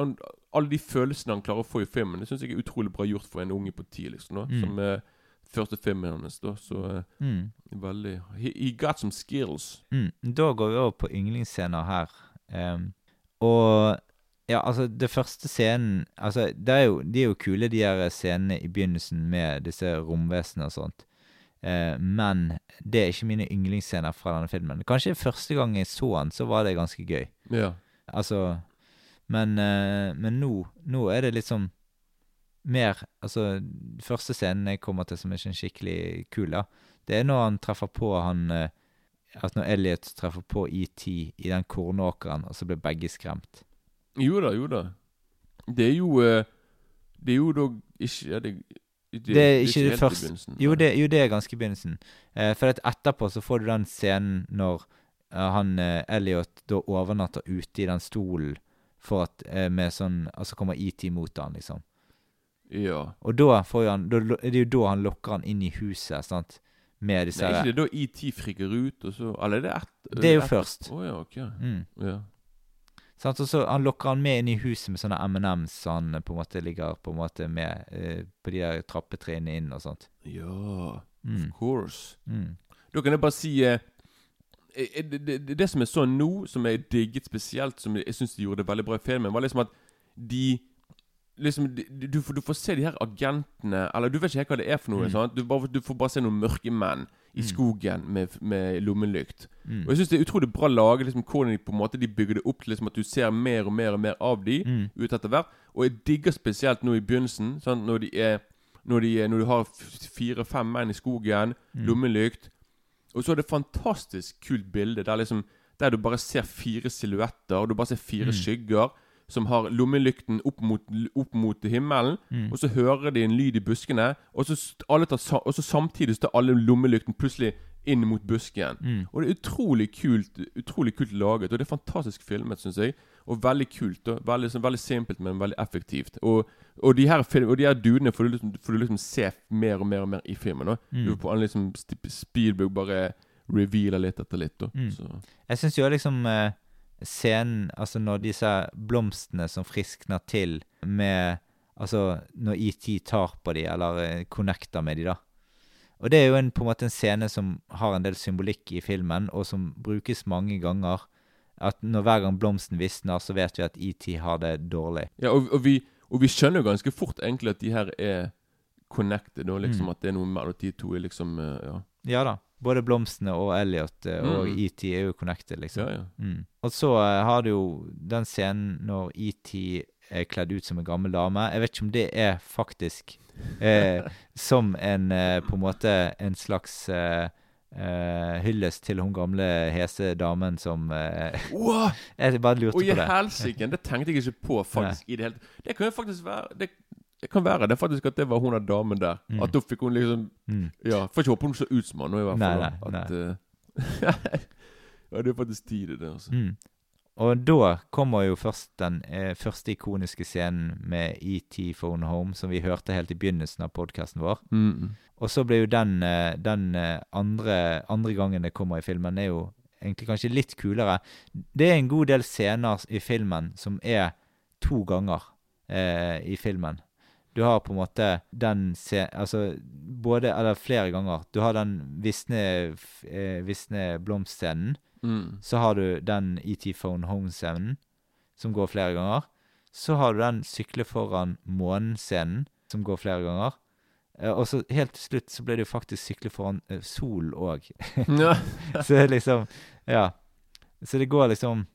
Alle de følelsene han klarer å få i filmen, det syns jeg er utrolig bra gjort for en unge på ti. Liksom, da, Mm. Som uh, første filmen hans. Da, så uh, Mm. veldig he, he got some skills. Mm. Da går vi over på yndlingsscener her. Um, og ja, altså, det første scenen Altså, det er jo, de er jo kule, de her scenene i begynnelsen med disse romvesenene og sånt. Eh, men det er ikke mine yndlingsscener fra denne filmen. Kanskje første gang jeg så den, så var det ganske gøy. Ja. Altså Men, eh, men nå, nå er det liksom mer Altså, første scenen jeg kommer til som er sånn skikkelig kul, da, det er når han treffer på han eh, At når Elliot treffer på ET i den kornåkeren, og så blir begge skremt. Jo da, jo da. Det er jo eh, Det er jo da ikke ja, det, det, Det er ikke det helt første-. Jo, det, jo, det er ganske i begynnelsen. Eh, for at etterpå så får du den scenen når eh, han eh, Elliot da overnatter ute i den stolen for at eh, med sånn Altså kommer ET mot han, liksom. Ja. Og da får jo han da, Det er jo da han lokker han inn i huset, sant? Med disse Nei, er ikke det da ET friker ut, og så Eller er det ett? Det er jo først. Å ja, ok. Mm. Ja. Sant? Og så han lokker han med inn i huset med sånne M&M's, så han eh, på en måte ligger på en måte med eh, på de der trappetrinnene inn og sånt. ja. Mm. Of course. Mm. Da kan jeg bare si eh, eh, det, det, det som jeg så nå, som jeg digget spesielt, som jeg syns de gjorde det veldig bra i filmen, var liksom at de Liksom, du, du, får, du får se de her agentene Eller du vet ikke helt hva det er for noe. Mm. Du, bare, du får bare se noen mørke menn i Mm. skogen med, med lommelykt. Mm. Og jeg syns det er utrolig bra laget, liksom, hvordan de på en måte De bygger det opp til liksom, at du ser mer og mer og mer av de Mm. ut etter hvert. Og jeg digger spesielt nå i begynnelsen, sant? når de er Når, de når du har fire-fem menn i skogen, Mm. lommelykt Og så er det et fantastisk kult bilde der liksom Der du bare ser fire silhuetter, du bare ser fire skygger som har lommelykten opp mot, opp mot himmelen. Mm. Og så hører de en lyd i buskene, og så, tar, og så samtidig står alle lommelykten plutselig inn mot busken. Mm. Og det er utrolig kult Utrolig kult laget, og det er fantastisk filmet, syns jeg. Og veldig kult. Og veldig, så, veldig simpelt, men veldig effektivt. Og, og de her, film, og de her dudene får du, liksom, får du liksom se mer og mer og mer i filmen. Mm. Du får liksom speedbook Spielberg bare revealer litt etter litt. Da. Mm. Så. Jeg syns jo liksom eh, scenen Altså når disse blomstene som friskner til med Altså når ET tar på de, eller eh, connecter med de, da. Og det er jo en, på en måte en scene som har en del symbolikk i filmen, og som brukes mange ganger. At når hver gang blomsten visner, så vet vi at ET har det dårlig. Ja, og, og, vi, og vi skjønner jo ganske fort egentlig at de her er connected, og liksom Mm. at det er noe mellom de to er liksom eh, Ja, Ja da. Både blomstene og Elliot eh, og Mm. ET er jo connected, liksom. ja. ja. Mm. Og så eh, har du jo den scenen når ET er kledd ut som en gammel dame. Jeg vet ikke om det er faktisk eh, som en eh, På en måte en slags eh, Uh, hyllest til hun gamle hese damen som uh, Wow! Jeg bare lurte oh, på det. helsike! Det tenkte jeg ikke på faktisk i det hele Det kan jo faktisk være det, det kan være det faktisk at det var hun der damen der. Mm. At da fikk hun liksom Mm. Ja, Får ikke håpe hun så ut som han nå, i hvert fall. nei, nei, At, nei. ja, det er faktisk tid i det, altså. Mm. Og da kommer jo først den eh, første ikoniske scenen med ET Phone Home, som vi hørte helt i begynnelsen av podkasten vår. Mm. Og så blir jo den, eh, den eh, andre, andre gangen det kommer i filmen, er jo egentlig kanskje litt kulere. Det er en god del scener i filmen som er to ganger eh, i filmen. Du har på en måte den se... Altså både Eller flere ganger. Du har den visne, eh, visne blomstscenen. Mm. Så har du den ET Phone Home-scenen, som går flere ganger. Så har du den sykle foran månen-scenen, som går flere ganger. Eh, og så helt til slutt så ble det jo faktisk sykle foran eh, sol òg. Så liksom Ja. Så det går liksom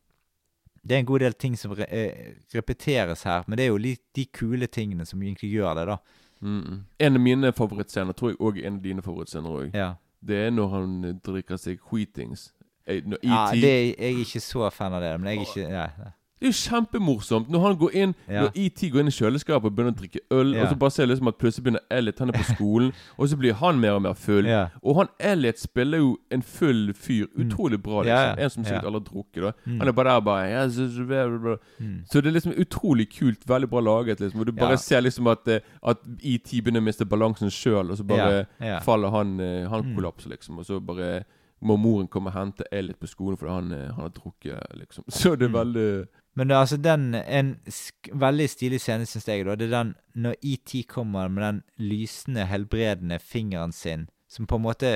Det er en god del ting som re eh, repeteres her, men det er jo litt de kule tingene som egentlig gjør det, da. Mm. En av mine favorittscener, tror jeg òg en av dine favorittscener òg, Ja, det er når han eh, drikker seg Wheatings. Eh, Når ET ja det, jeg er ikke så fan av det, men jeg er ikke ja, ja. Det er jo kjempemorsomt når han går inn Ja. Når ET går inn i kjøleskapet og begynner å drikke øl, Ja. og så bare ser liksom at plutselig begynner Elliot Han er på skolen, og så blir han mer og mer full. Ja. Og han Elliot spiller jo en full fyr utrolig bra, liksom. En som sikkert aldri har drukket. da Mm. Han er bare der bare. Mm. så det er liksom utrolig kult, veldig bra laget, liksom. Og du bare ser liksom at, eh, at ET begynner å miste balansen sjøl, og så bare faller han eh, Han Mm. kollapser, liksom. Og så bare må moren komme og hente Elliot på skolen fordi han, eh, han har drukket, liksom. Så det er Mm. veldig Men det, er altså den En sk veldig stilig scene, syns jeg, da, det er den når ET kommer med den lysende, helbredende fingeren sin, som på en måte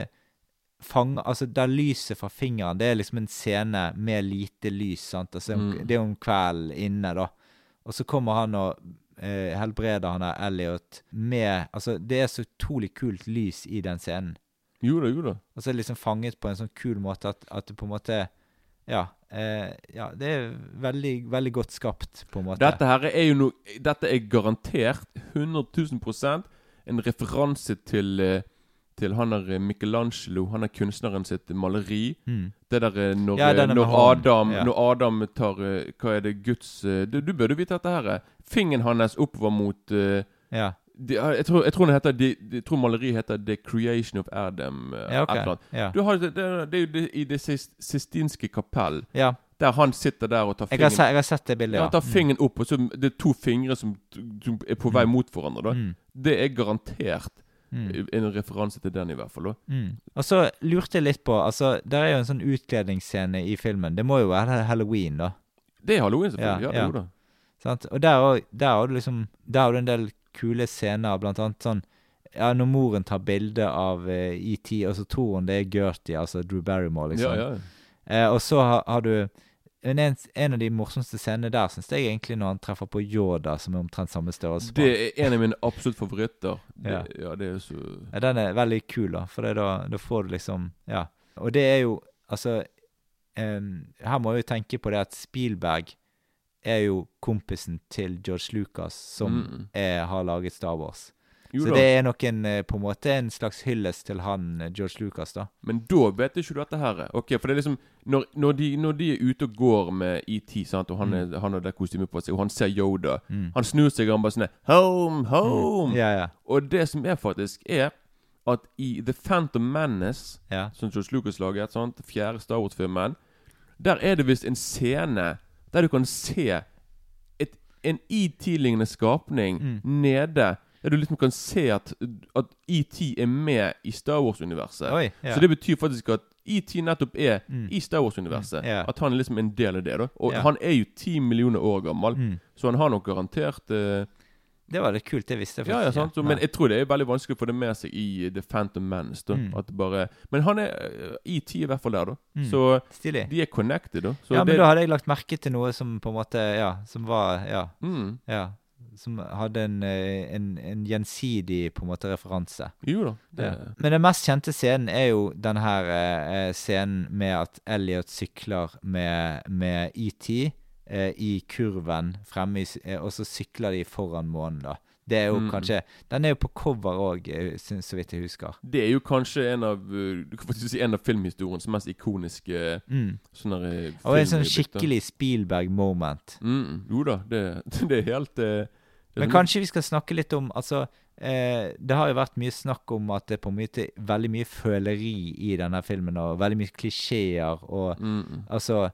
fanger Altså, der lyset fra fingeren, det er liksom en scene med lite lys, sant. Altså, Mm. Det er om kvelden inne, da. Og så kommer han og eh, helbreder han der Elliot med Altså, det er så utrolig kult lys i den scenen. Jo da, jo da. Og så er det liksom fanget på en sånn kul måte at, at det på en måte Ja. Eh, ja, det er veldig, veldig godt skapt, på en måte. Dette her er jo noe Dette er garantert 100 000 en referanse til eh, Til han der eh, Michelangelo, han er kunstneren sitt maleri. Mm. Det der eh, når, Ja, når Adam ja. Når Adam tar Hva er det Guds du, du burde vite dette her. Fingeren hans oppover mot uh, Ja. De, jeg, tror, jeg tror det heter de, Jeg tror maleriet heter 'The Creation of Adam'. eh, Ja, ok. et eller annet. Ja. Du har, det, det, er jo i Det sis- sistinske kapell, ja. der han sitter der og tar Jeg, har fingeren jeg har sett det bildet, ja. Han tar fingeren opp, og så det er to fingre som, som er på vei Mm. mot hverandre. Mm. Det er garantert Mm. en referanse til den, i hvert fall. Mm. Og så lurte jeg litt på Altså, der er jo en sånn utkledningsscene i filmen. Det må jo være halloween, da. Det er halloween, selvfølgelig. Ja. jo da. Sant? Og der har du liksom Der har du en del kule scener, blant annet sånn Ja, når moren tar bilde av eh, ET, og så tror hun det er Gertie, altså Drew Barrymore, liksom. Ja, ja. Eh, og så har, har du en, en av de morsomste scenene der syns jeg egentlig når han treffer på Yoda, som er omtrent samme størrelse. Det er en av mine absolutt favoritter. Det, Ja. ja. det er så Ja, den er veldig kul, da, for det da, da får du liksom Ja. Og det er jo Altså um, Her må jeg jo tenke på det at Spielberg er jo kompisen til George Lucas, som Mm. er, har laget Star Wars. Jo Så da. det er nok en, eh, på en måte en slags hyllest til han eh, George Lucas, da. Men da vet ikke du dette her. Ok, For det er liksom Når, når, de, når de er ute og går med ET, sant, og han, er, han har det kostymet på seg, og han ser Yoda Mm. Han snur seg og han bare sånn Home, home! Ja, ja. Og det som er faktisk, er at i The Phantom Menace ja. som George Lucas laget, sant? fjerde Star Wars-filmen. Der er det visst en scene der du kan se et, en ET-lignende skapning Mm. nede. Der du liksom kan se at, at ET er med i Star Wars-universet. Ja. Så det betyr faktisk at ET nettopp er Mm. i Star Wars-universet. Mm, Yeah. At han er liksom en del av det. da Og yeah. han er jo ti millioner år gammel, mm. så han har nok garantert eh, Det var litt kult, det visste jeg ja, ja, sant? Så, men jeg tror det er veldig vanskelig å få det med seg i The Phantom Menace. da Mm. At bare Men han er i ti i hvert fall der, da. Mm. Så Stilig. de er connected, da. Så ja, men det, da hadde jeg lagt merke til noe som på en måte Ja, som var Ja. mm, ja som hadde en, eh, en, en gjensidig på en måte referanse. Jo da. Det. Men den mest kjente scenen er jo denne her eh, scenen med at Elliot sykler med, med ET eh, i kurven fremme, i, eh, og så sykler de foran månen, da. Det er jo Mm. kanskje Den er jo på cover òg, så vidt jeg husker. Det er jo kanskje en av uh, Du kan faktisk si en av filmhistoriens mest ikoniske Mm. sånne Og en sånn skikkelig Spielberg-moment. mm, Jo da, det, det er helt det er Men sånn- kanskje vi skal snakke litt om Altså, eh, det har jo vært mye snakk om at det er på en måte veldig mye føleri i denne filmen, og veldig mye klisjeer, og mm. altså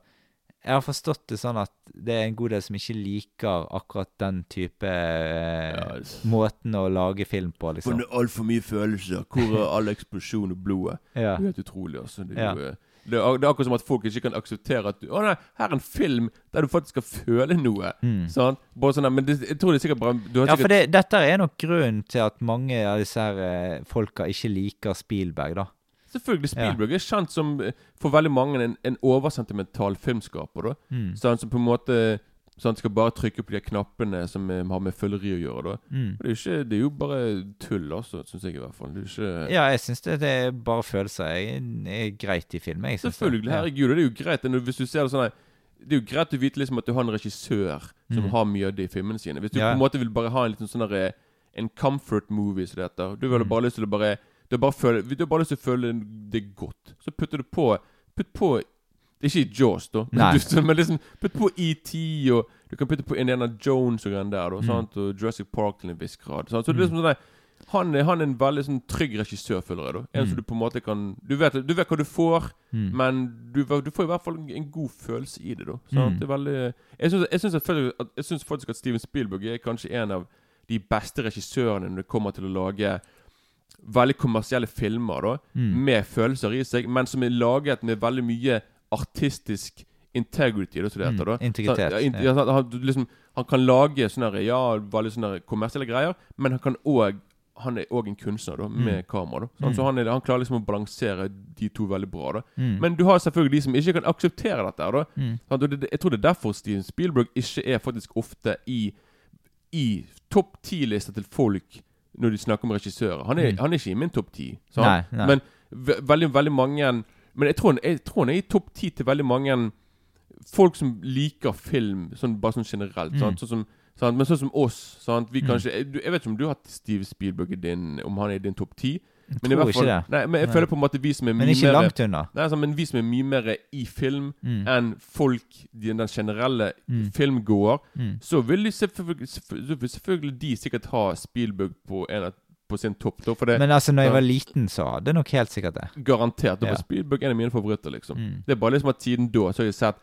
Jeg har forstått det sånn at det er en god del som ikke liker akkurat den type eh, Ja, det- måten å lage film på, liksom. For det er altfor mye følelser. Hvor er all eksplosjon og blodet? Ja. Det er helt utrolig, altså. Det er, Ja. jo, eh, det, det er akkurat som at folk ikke kan akseptere at du, Å nei, her er en film der du faktisk skal føle noe. Mm. Sant? Bare sånn Men det, jeg tror det er sikkert bare du har Ja, sikkert, for det, dette er nok grunnen til at mange av disse her eh, folka ikke liker Spielberg, da. Selvfølgelig Spielberg er kjent som eh, for veldig mange en, en oversentimental filmskaper. da Mm. Sånn som på en måte Sånn skal bare trykke på de knappene som eh, har med føleri å gjøre. da Mm. Det, er ikke, det er jo bare tull, altså, syns jeg i hvert fall. Det ikke Ja, jeg syns det, det er bare følelser. Jeg er greit i film. Jeg synes det. Selvfølgelig. Herregud, det er jo greit. når- Hvis du ser det sånn her Det er jo greit å vite liksom at du har en regissør som Mm. har mye av det i filmene sine. Hvis du Ja. på en måte vil bare ha en liten sånn En comfort movie som det heter. Du vil Mm. bare lyst til å bare Du har bare, føle, du har bare lyst til å føle det godt. Så putter du på Putt på Ikke Jaws, da, Nei. Du- men liksom putt på ET, og du kan putte på Indiana Jones og greier der, da, Mm. og Jurassic Park til en viss grad. Sant? Så det er liksom sånn der, han, han er en veldig sånn trygg regissør, føler jeg. da En Mm. som du på en måte kan Du vet, du vet hva du får, Mm. men du, du får i hvert fall en god følelse i det. da sant? Mm. Det er veldig jeg syns faktisk at Steven Spielberg er kanskje en av de beste regissørene når det kommer til å lage veldig kommersielle filmer da Mm. med følelser i seg, men som er laget med veldig mye artistisk integrity, da, det heter. da Mm, integritet, Så, ja, in, ja. han, liksom, han kan lage sånne ja, veldig sånne kommersielle greier, men han kan òg han er òg en kunstner da med kamera. da? Mm. Så han, er, han klarer liksom å balansere de to veldig bra. da Mm. Men du har selvfølgelig de som ikke kan akseptere dette. da Mm. Det, Jeg tror det er derfor Steven Spielberg ikke er faktisk ofte i I topp ti-lista til folk når de snakker om regissører. Han er, Mm. han er ikke i min topp ti. Men ve veldig, veldig mange Men jeg tror, han- jeg tror han er i topp ti til veldig mange folk som liker film, sånn, bare sånn generelt. Mm. Sånn som? Men sånn som oss sant? Vi Mm. kanskje, jeg, jeg vet ikke om du har hatt Steve Spielberg i din Om han er i din topp ti. Jeg Men tror fall ikke det. Nei, men jeg føler på en måte vi som er Men mye ikke mer langt unna. Nei, altså, men vi som er mye mer i film Mm. enn folk, de, den generelle Mm. filmgåer, Mm. så vil selvfølgelig, selvfølgelig, de sikkert ha Spielberg på, en, på sin topp. Da, det Men altså, når jeg Ja. var liten, så hadde jeg nok helt sikkert det. garantert. Det Ja. var Spielberg en av mine favoritter, liksom. Mm. Det er bare liksom at tiden da så har jeg sett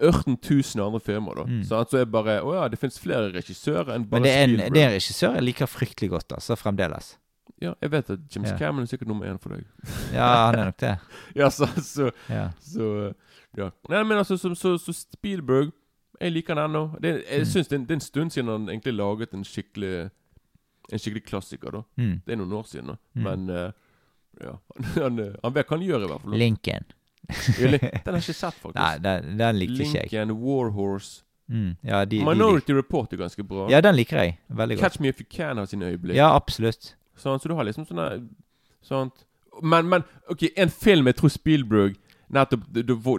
ørten tusen andre filmer. da Mm. Så altså er bare Å ja, det fins flere regissører enn bare Men det er, en, det er en regissør jeg liker fryktelig godt, altså, fremdeles. Ja, jeg vet at James Ja. Cameron er sikkert nummer én for deg. Ja, han er nok det. ja, så, så, Ja. så Ja. Nei, men altså, så, så, så Spielberg Jeg liker han ennå. Det, jeg Mm. synes det, det er en stund siden han egentlig laget en skikkelig En skikkelig klassiker. da Mm. Det er noen år siden, da. Mm. men uh, ja. Han, eh, han vet hva han gjør, i hvert fall. Lincoln. Den har jeg ikke sett, faktisk. Nei, den, den likte ikke jeg. Lincoln, Warhorse Mm. Ja, de, de Minority Report er ganske bra. ja, den liker jeg veldig godt. Catch Me If You Can har sine øyeblikk. Ja, absolutt. Sånn, så du har liksom sånne Sånt. Men, men ok, en film jeg tror Spielberg Nettopp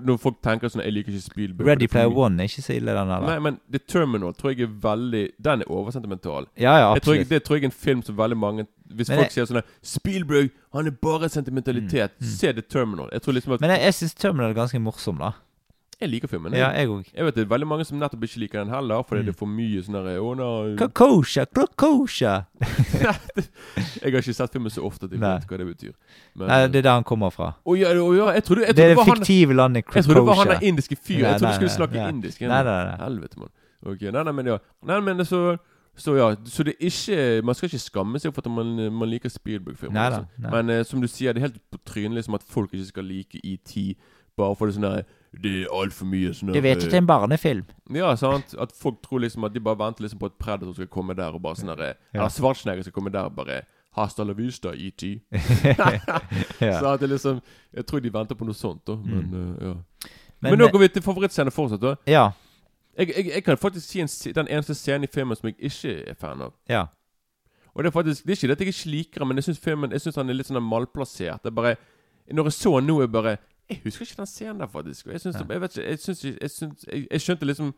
Når folk tenker sånn Jeg liker ikke Spielberg. Ready er Player. One er ikke så ille, den Nei, men The Terminal tror jeg er veldig Den er oversentimental. Ja, ja, Jeg tror absolutt. det tror jeg er en film som veldig mange Hvis Men folk jeg- sier sånn Spielberg, han er bare sentimentalitet. Mm, mm. Se The Terminal. Jeg tror liksom at Men jeg, jeg syns Terminal er ganske morsom, da. Jeg liker filmen. Ja, Jeg, jeg òg. jeg vet det er veldig mange som nettopp ikke liker den heller, fordi Mm. det er for mye sånn der Å, nei Kokosha, kokosha. Jeg har ikke sett filmen så ofte at jeg vet hva det betyr. Men, Nei, det er der han kommer fra. Å ja, å ja, jeg trodde, jeg Det er det det han fiktive landet Jeg trodde det var han der indiske fyren. Jeg trodde du skulle snakke nei, indisk. Nei, nei, nei. Helvete, mann. Okay, nei, nei, men ja. Nei, men så så ja, så det er ikke Man skal ikke skamme seg for at man, man liker Spielberg-filmer. Nei. Men eh, som du sier, det er helt på trynet liksom at folk ikke skal like ET bare for det sånn der Det er altfor mye sånn Du vet at det er en barnefilm. Ja, sant? At folk tror liksom at de bare venter liksom på at Predator skal komme der og bare sånn der Ja. Eller Schwarzenegger skal komme der og bare Hasta la vista, ET. ja. Så at det liksom Jeg tror de venter på noe sånt, da. Men Mm. uh, ja. Men, Men, nå går vi til favorittscenen fortsatt, da. Ja. Jeg, jeg, jeg kan faktisk si en, den eneste scenen i filmen som jeg ikke er fan av. Ja. Og det er faktisk Det er ikke det at jeg ikke liker den, men jeg syns filmen Jeg synes han er litt sånn malplassert. Det er bare Når jeg så den nå, jeg bare Jeg husker ikke den scenen der, faktisk. Jeg synes. Jeg vet ikke Jeg synes, jeg, synes, jeg, skjønte liksom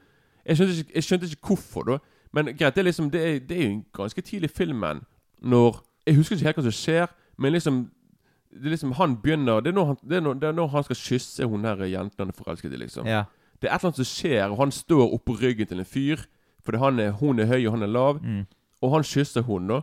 skjønte, ikke, jeg skjønte ikke hvorfor, da. Men greit, det er liksom Det er, det er jo en ganske tidlig i filmen når Jeg husker ikke helt hva som skjer, men liksom det er liksom Han begynner Det er når han, det er når, det er når han skal kysse hun her jenten han er forelsket i, liksom. Ja. Det er et eller annet som skjer, og han står oppå ryggen til en fyr. Fordi han er, hun er høy, og han er lav. Mm. Og han kysser hun, da.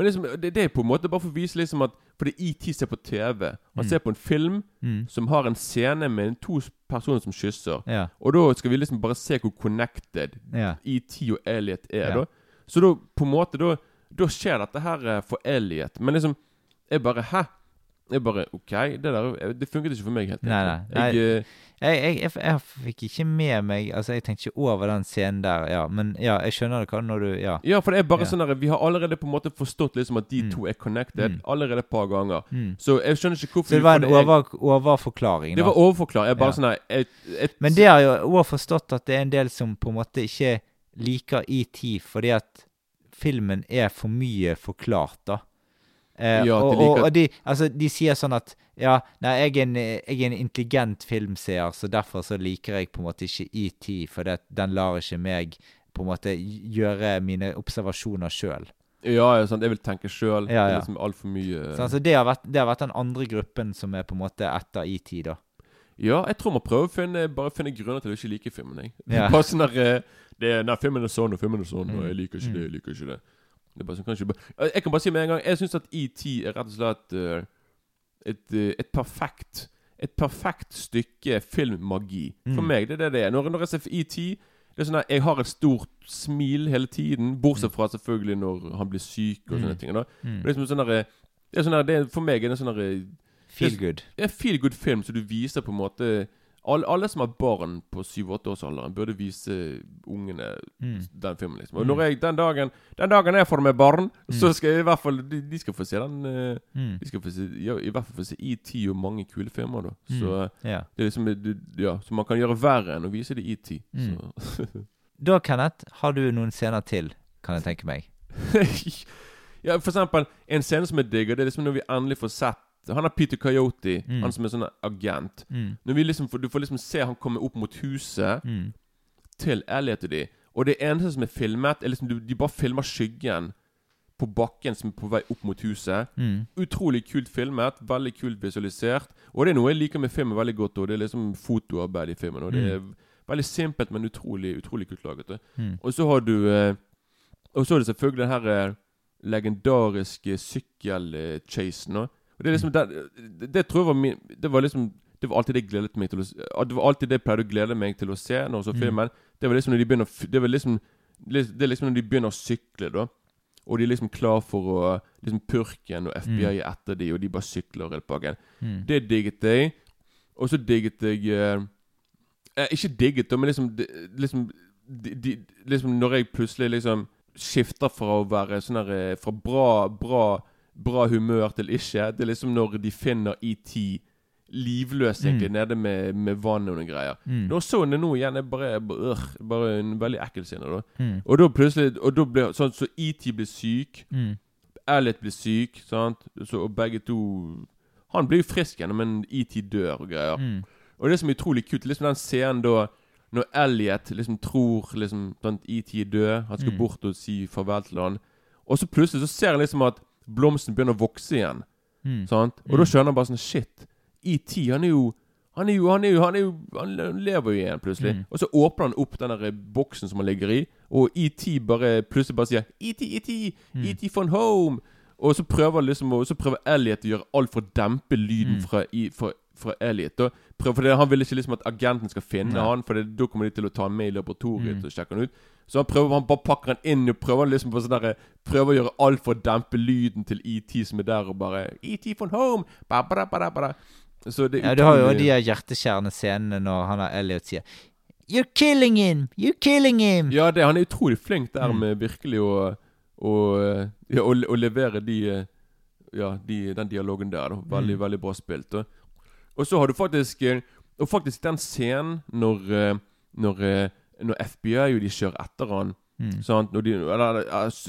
Men liksom, det, det er på en måte bare for å vise liksom at Fordi ET ser på TV. Han Mm. ser på en film Mm. som har en scene med to personer som kysser. Ja. Og da skal vi liksom bare se hvor connected Ja. ET og Elliot er, Ja. da. Så da, på en måte, da, da skjer dette her eh, for Elliot. Men liksom Jeg bare Hæ? Jeg bare OK, det der Det funket ikke for meg helt. Nei, nei. Jeg, Jeg, jeg, jeg, fikk ikke med meg Altså, jeg tenkte ikke over den scenen der, ja. Men ja, jeg skjønner det hva når du Ja. ja, for det er bare Ja. sånn der Vi har allerede på en måte forstått liksom at de Mm. to er connected Mm. allerede et par ganger. Mm. Så jeg skjønner ikke hvorfor Så det var en er- over, overforklaring, Det var overforklaring. Jeg bare Ja. sånn der et, et, Men det har jo òg forstått at det er en del som på en måte ikke liker ET fordi at filmen er for mye forklart, da. Eh, Ja, og, de og, og de, altså, de sier sånn at Ja, nei, jeg er, en, jeg er en intelligent filmseer, så derfor så liker jeg på en måte ikke ET, for det, den lar ikke meg på en måte gjøre mine observasjoner sjøl. Ja, ja, sant. Jeg vil tenke sjøl. Ja, ja. Liksom altfor mye Så altså, det, har vært, det har vært den andre gruppen som er på en måte etter ET, da. Ja, jeg tror man prøver å finne, bare finne grunner til å ikke like filmen. Jeg. Ja. Bare sånn der eh, det er, Nei, filmen er sånn, og filmen er sånn, og jeg liker ikke Mm. det, jeg liker ikke det. Sånn, kanskje Jeg kan bare si med en gang Jeg syns at ET er rett og slett uh, et, uh, et perfekt Et perfekt stykke filmmagi. For Mm. meg, det er det det er. Når, når jeg ser ET det er sånn at Jeg har et stort smil hele tiden, bortsett fra selvfølgelig når han blir syk og sånne Mm. ting. Da. Mm. Det er liksom sånn der, det er sånn der, det er, For meg er det en sånn der, Feel good. det er feel good film så du viser på en måte alle, alle som har barn på 7-8-årsalderen, burde vise ungene Mm. den filmen. liksom Og Mm. når jeg, den dagen Den dagen jeg får meg barn, så Mm. skal jeg i hvert fall De, de skal få se den Mm. De skal få se, ja, i hvert fall få se ET og mange kule filmer. da. Så Ja. det er liksom du, Ja, så man kan gjøre verre enn å vise det ET. Da, Kenneth, har du noen scener til, kan jeg tenke meg. Ja, for eksempel En scene som jeg digger, det er liksom når vi endelig får sett Han er Peter Coyote, Mm. han som er sånn agent. Mm. Liksom Du får liksom se han komme opp mot huset Mm. til Elliot og de. Og det eneste som er filmet, er liksom du- De bare filmer skyggen på bakken som er på vei opp mot huset. Mm. Utrolig kult filmet. Veldig kult visualisert. Og det er noe jeg liker med filmen veldig godt. Og det er liksom fotoarbeid i filmen. Og det er veldig simpelt, men utrolig utrolig kult laget. Mm. Og så har du eh, Og så er det selvfølgelig den her eh, legendariske sykkelchasen. Det liksom det, det, tror jeg var min Det var liksom Det var alltid det jeg gledet meg til å Det var alltid det jeg pleide å glede meg til å se når jeg så Mm. Det var liksom når de begynner Det var liksom Det er liksom når de begynner å sykle, da. Og de er liksom klar for å Liksom Purken og FBI mm. etter de, og de bare sykler helt bakken. Mm. Det digget jeg. Og så digget jeg eh, eh, Ikke digget da, men liksom, de, liksom, de, de, liksom Når jeg plutselig liksom skifter fra å være sånn her eh, Fra bra, bra, bra humør til ikke. Det er liksom når de finner ET livløs egentlig Mm. nede med, med vann og noen greier. Mm. så jeg så det nå igjen, jeg bare, bare, øh, bare en veldig ekkel scene. da Mm. Og da plutselig Og da blir sånn så ET blir syk. Mm. Elliot blir syk, sant? Så, og begge to Han blir jo frisk igjen, men ET dør og greier. Mm. Og det som er utrolig kult, liksom den scenen da Når Elliot liksom tror liksom ET er død, han skal Mm. bort og si farvel til han Og så plutselig så ser han liksom at blomsten begynner å vokse igjen. Mm. Sant? Og Mm. da skjønner han bare sånn Shit, ET, han er jo han er jo, han er jo, han er jo Han lever jo igjen, plutselig. Mm. Og så åpner han opp den der boksen som han ligger i, og ET bare plutselig bare sier ET, ET, Mm. ET von home! Og så prøver liksom Og så prøver Elliot å gjøre alt for å dempe lyden Mm. fra, i, fra, fra Elliot. Da. Prøv, for det, Han vil ikke liksom at agenten skal finne Nei. han For det, da kommer de til å ta han med i laboratoriet Mm. og sjekke han ut. Så han prøver Han bare pakker han inn og prøver liksom på sånn der, Prøver å gjøre alt for å dempe lyden til ET som er der, og bare ET from home! Ba, ba, ba. Så det Ja, du har jo de hjerteskjærende scenene når han har Elliot sier You're killing him! You're killing him! Ja, det, han er utrolig flink der Mm. med virkelig å, å, ja, å, å levere de eh, Ja, de, den dialogen der. Da. Veldig, Mm. veldig bra spilt. Da. Og så har du faktisk eh, Og faktisk den scenen når eh, Når, eh, når FBI jo de kjører etter han Mm. sant? Når de, eller,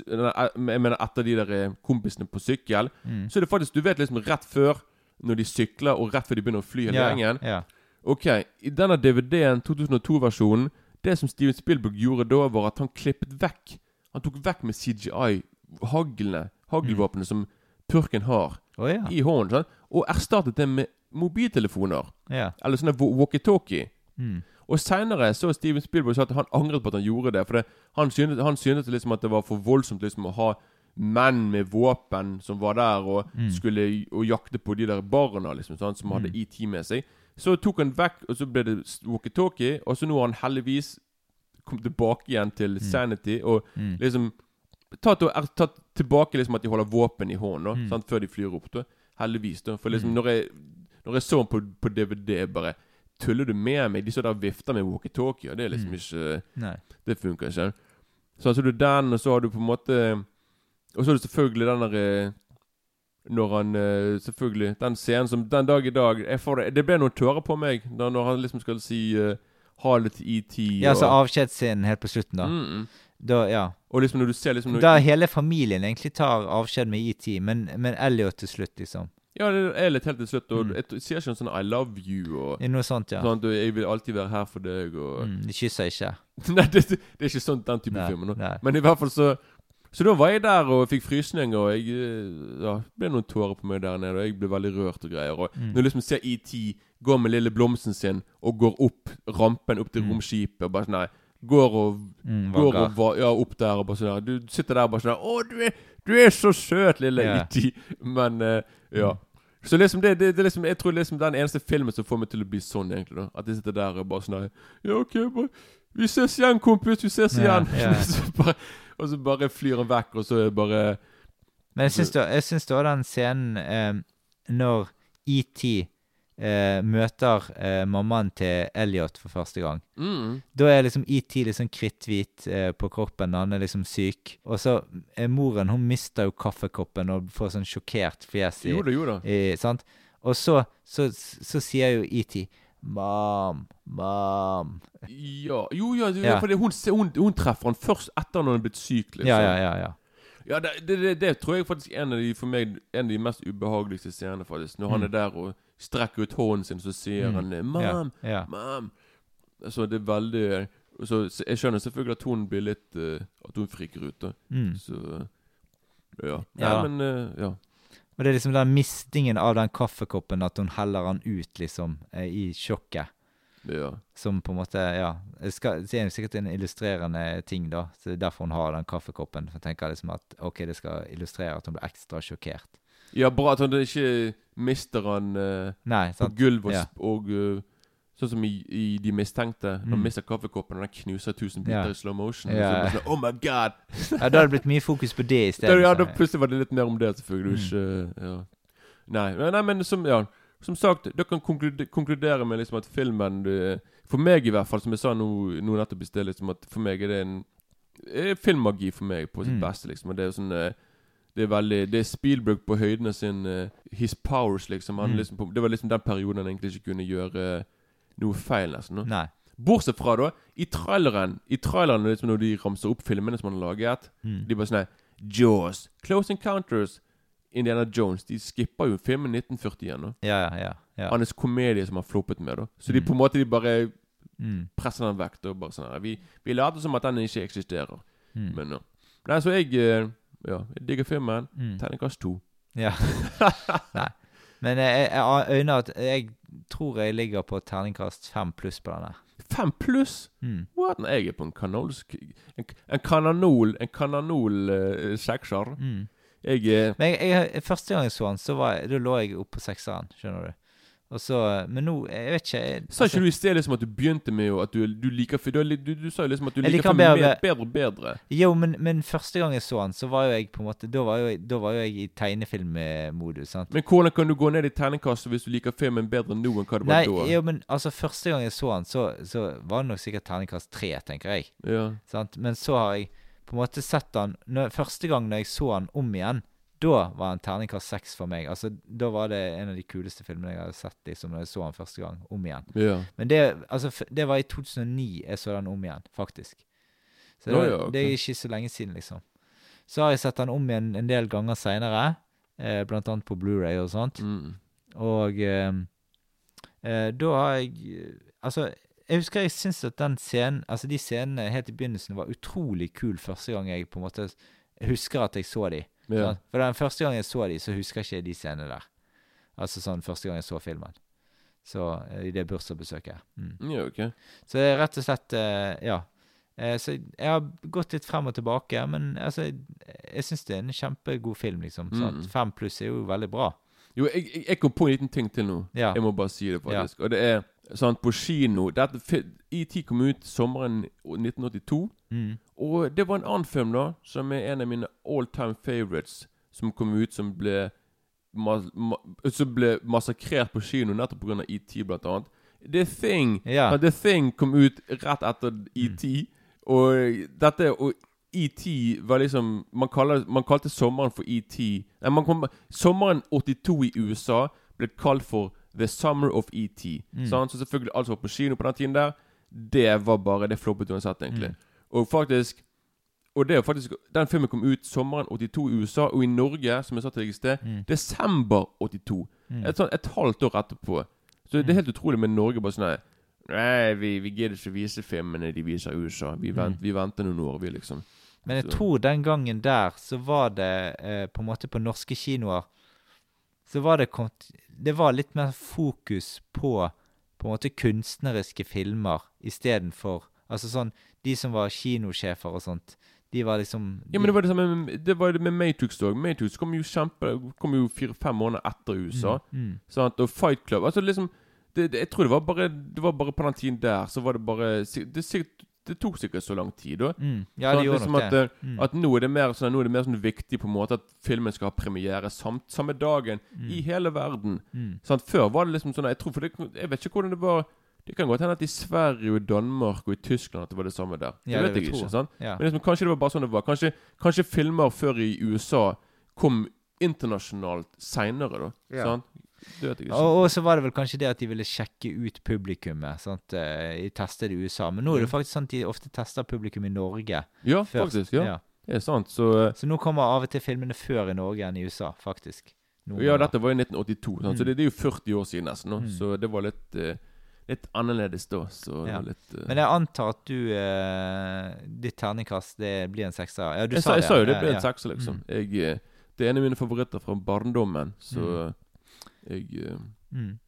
Jeg mener etter de der kompisene på sykkel. Mm. Så er det faktisk Du vet liksom rett før når de sykler, og rett før de begynner å fly hele yeah, gjengen. Yeah. Ok, i denne DVD-en, 2002-versjonen Det som Steven Spielberg gjorde da, var at han klippet vekk Han tok vekk med CGI-haglene, haglvåpenet som purken har, oh, yeah. i hånden, sant? og erstattet det med mobiltelefoner. ja. Eller sånne wa- walkietalkie. Mm. Og seinere så Steven Spielberg sa at han angret på at han gjorde det. For det, han, syntes, han syntes liksom at det var for voldsomt liksom å ha menn med våpen som var der og Mm. skulle og jakte på de der barna liksom, sånn, som hadde IT med seg. Så tok han vekk, og så ble det walkietalkie. Og så nå har han heldigvis kommet tilbake igjen til sanity og Mm. liksom tatt, tatt tilbake liksom at de holder våpen i hånden da, Mm. sant, før de flyr opp. da Heldigvis. da For liksom Mm. når, jeg, når jeg så den på, på DVD, bare Tuller du med meg? De står der vifter med walkietalkie, og det er liksom Mm. ikke Nei. Det funker ikke. Så så du den, og så har du på en måte Og så har du selvfølgelig den der eh, Når han eh, Selvfølgelig Den scenen som Den dag i dag det, det ble noen tårer på meg da når han liksom skal si eh, ha det til ET. Ja, så og, avskjedsscenen helt på slutten, da. mm, mm. Da, ja. Og liksom når du ser liksom når, Da hele familien egentlig tar avskjed med ET, men, men Elliot til slutt, liksom. Ja, det er litt helt til slutt. Og Mm. jeg sier ikke noe sånn 'I love you' og Noe sånt, ja. sånn at 'Jeg vil alltid være her for deg' og Mm, de kysser ikke. Nei, det, det er ikke sånn den type Nei, film. nei. Men i hvert fall så Så da var jeg der og fikk frysninger, og jeg eh, Ja, ble noen tårer på meg der nede, og jeg ble veldig rørt og greier. Og Mm. når du liksom ser ET gå med lille blomsten sin og går opp rampen opp til Mm. romskipet og bare sånn Nei. Går og Mm, Går og ja, opp der og bare sånn. Du sitter der og bare sånn 'Å, du er, du er så søt, lille Ja. ET'. Men uh, ja. Så liksom det, det, det liksom Jeg tror liksom det er den eneste filmen som får meg til å bli sånn, egentlig. da At jeg sitter der og bare sånn Ja, OK, bare, vi ses igjen, kompis. Vi ses Ja, igjen. ja. så bare, og så bare flyr han vekk, og så er bare Men jeg syns da den scenen eh, når ET eh, møter eh, mammaen til Elliot for første gang mm, Da er liksom ET liksom kritthvit eh, på kroppen, han er liksom syk. Og så eh, moren hun mister jo kaffekoppen og får sånn sjokkert fjes. i- Jo da, jo da. i, sant? Og så, så, så sier jo ET Mam, mam Ja, jo, ja, ja. Ja. fordi hun, hun, hun treffer han først etter når han er blitt syk. liksom Ja, ja, ja. ja. Ja, det, det, det, det tror jeg faktisk er en av de for meg En av de mest ubehageligste scenene, faktisk. Når han Mm. er der og strekker ut hånden sin, så sier Mm. han eh, 'Mam, Ja, ja. mam'. Så det er veldig Så jeg skjønner selvfølgelig at hun blir litt uh, At hun friker ut, da. Mm. Så Ja. Nei, Ja. men uh, Ja. Og det er liksom den mistingen av den kaffekoppen, at hun heller den ut, liksom, eh, i sjokket. ja. Som på en måte Ja. Det, skal, det er sikkert en illustrerende ting, da. Så det er derfor hun har den kaffekoppen. For jeg tenker liksom at OK, det skal illustrere at hun blir ekstra sjokkert. Ja, bra at han ikke mister han uh, Nei, på gulv gulvet og, Ja. og uh, Sånn som i, i De mistenkte. Når han Mm. mister kaffekoppen, og den knuser tusen biter i slow motion. Ja. Så sånn, oh my god! Ja, da hadde det blitt mye fokus på det i stedet. ja, da plutselig var det litt mer om det, selvfølgelig. Mm. Ikke, ja. nei, nei, men som, ja. som sagt, dere kan konkludere, konkludere med liksom at filmen eh, For meg, i hvert fall, som jeg sa nå, nå nettopp i sted, liksom at for meg er det en eh, filmmagi for meg på sitt Mm. beste. liksom Og Det er sånn eh, Det er veldig Det er Spielberg på høyden sin uh, His powers, liksom. Han, Mm. liksom på, det var liksom den perioden han egentlig ikke kunne gjøre noe feil, nesten. nå. Nei. Bortsett fra, da, i traileren I traileren liksom når de ramser opp filmene som han har laget Mm. de bare sånn Jaws, Close Encounters, Indiana Jones De skipper jo filmen 1940 igjen. da Ja, ja, ja. Hans komedie som han floppet med. da Så de Mm. på en måte de bare Mm. presser den vekk. da Bare sånn Vi, vi later som at den ikke eksisterer. Mm. Men ja. Nei, så jeg eh, Ja, jeg digger filmen. Mm. Terningkast to. Ja. Nei. Men jeg, jeg øyner at jeg tror jeg ligger på terningkast fem pluss på denne. Fem pluss? Mm. What? Jeg er på en kanolsk En, en kananol En kananol uh, sekser. Mm. Jeg er Men jeg, jeg, første gang jeg så den, så var jeg, da lå jeg oppe på sekseren, skjønner du. Og så, Men nå, jeg vet ikke jeg, Sa ikke du i sted liksom at du begynte med jo at du, du liker du, du, du sa jo liksom at du liker liker bedre- mer- bedre og bedre. Jo, men, men første gang jeg så han, så var jo jeg på en måte Da var jo da var jo jeg i tegnefilmmodus. Men hvordan kan du gå ned i tegnekastet hvis du liker filmen bedre nå enn hva det Nei, da? jo, men altså, første gang jeg så han, så, så var det nok sikkert terningkast tre, tenker jeg. Ja. Sant? Men så har jeg på en måte sett han når, Første gang når jeg så han om igjen, da var han terningkast seks for meg. Altså, Da var det en av de kuleste filmene jeg hadde sett liksom, når jeg så den første gang om igjen. ja. Men det, altså, det var i 2009 jeg så den om igjen, faktisk. Så det, Å ja, okay. det er ikke så lenge siden, liksom. Så har jeg sett den om igjen en del ganger seinere, eh, blant annet på Blu-ray og sånt. Mm. Og eh, eh, da har jeg Altså, Jeg husker jeg syntes at den scenen, altså de scenene helt i begynnelsen var utrolig kul første gang jeg på en måte husker at jeg så de. Ja. Sant? For den første gang jeg så de, så husker jeg ikke de scenene der. Altså sånn første gang jeg så filmen. Så eh, i det bursdagsbesøket. Mm. Ja, okay. Så det er rett og slett eh, Ja. Eh, så jeg har gått litt frem og tilbake, men altså Jeg, syns det er en kjempegod film, liksom. Mm. Fem pluss er jo veldig bra. Jo, jeg, jeg, kom på en liten ting til nå. Ja. Jeg må bare si det, faktisk. Og det er sånn på kino dette, ET kom ut sommeren 1982. Mm. Og det var en annen film, da, som er en av mine all time favorites, som kom ut som ble ma ma Som ble massakrert på kino nettopp pga. ET, blant annet. The Thing yeah. The Thing kom ut rett etter ET, og dette og ET var liksom Man, kaller, man kalte sommeren for ET Nei, man kom, Sommeren 82 i USA ble kalt for The Summer of ET. Sant? Så selvfølgelig alt som var på kino på den tiden der, det var bare Det floppet uansett, egentlig. Og faktisk Og det er faktisk Den filmen kom ut sommeren 82 i USA, og i Norge, som jeg sa til deg i sted, desember 82. Et, sånn, et halvt år etterpå. Så det er helt utrolig med Norge. bare sånn her, Nei, vi, vi gidder ikke vise filmene de viser i USA. Vi, vent, vi venter noen år, vi, liksom. Men jeg tror den gangen der så var det eh, på en måte på norske kinoer Så var det Det var litt mer fokus på på en måte kunstneriske filmer istedenfor Altså sånn De som var kinosjefer og sånt, de var liksom Ja, men det var det samme det var det med Matrix òg. Matrix kom jo kjempe Kom jo fire-fem måneder etter USA. mm, Sant? Og Fight Club Altså liksom det, det, Jeg tror det var bare Det var bare på den tiden der Så var det bare Det, er sikkert- det tok sikkert så lang tid, da. mm, Ja, gjorde liksom at, det. Mm. At nå er det mer sånn er det mer sånn viktig på en måte at filmen skal ha premiere samt, samme dagen i hele verden. Mm. Sant? Før var det liksom sånn Jeg tror det Jeg vet ikke hvordan det var Det kan godt hende at i Sverige og Danmark og i Tyskland at det var det samme der. Det Ja, vet det jeg ikke. sant? Ja. Men liksom, kanskje det var bare sånn det var. Kanskje, kanskje filmer før i USA kom internasjonalt seinere, da. Ja. Sant? Det. Og, så var det vel kanskje det at de ville sjekke ut publikummet. Sant? eh, De testet i USA. Men nå er det faktisk sånn at de ofte tester publikum i Norge ja, først. faktisk. Ja, det er sant. Så eh, Så nå kommer av og til filmene før i Norge enn i USA, faktisk. Noen Ja, dette var i 1982, sant? så Mm. det, det er jo 40 år siden nesten. Mm. Så det var litt eh, Litt annerledes da. Så Ja. litt uh... Men jeg antar at du uh, Ditt terningkast det blir en sekser? Ja, du jeg, sa jeg det. sa jo det blir ble ja. en sekser, liksom. Mm. Jeg, eh, det er en av mine favoritter fra barndommen, så jeg eh, Mm.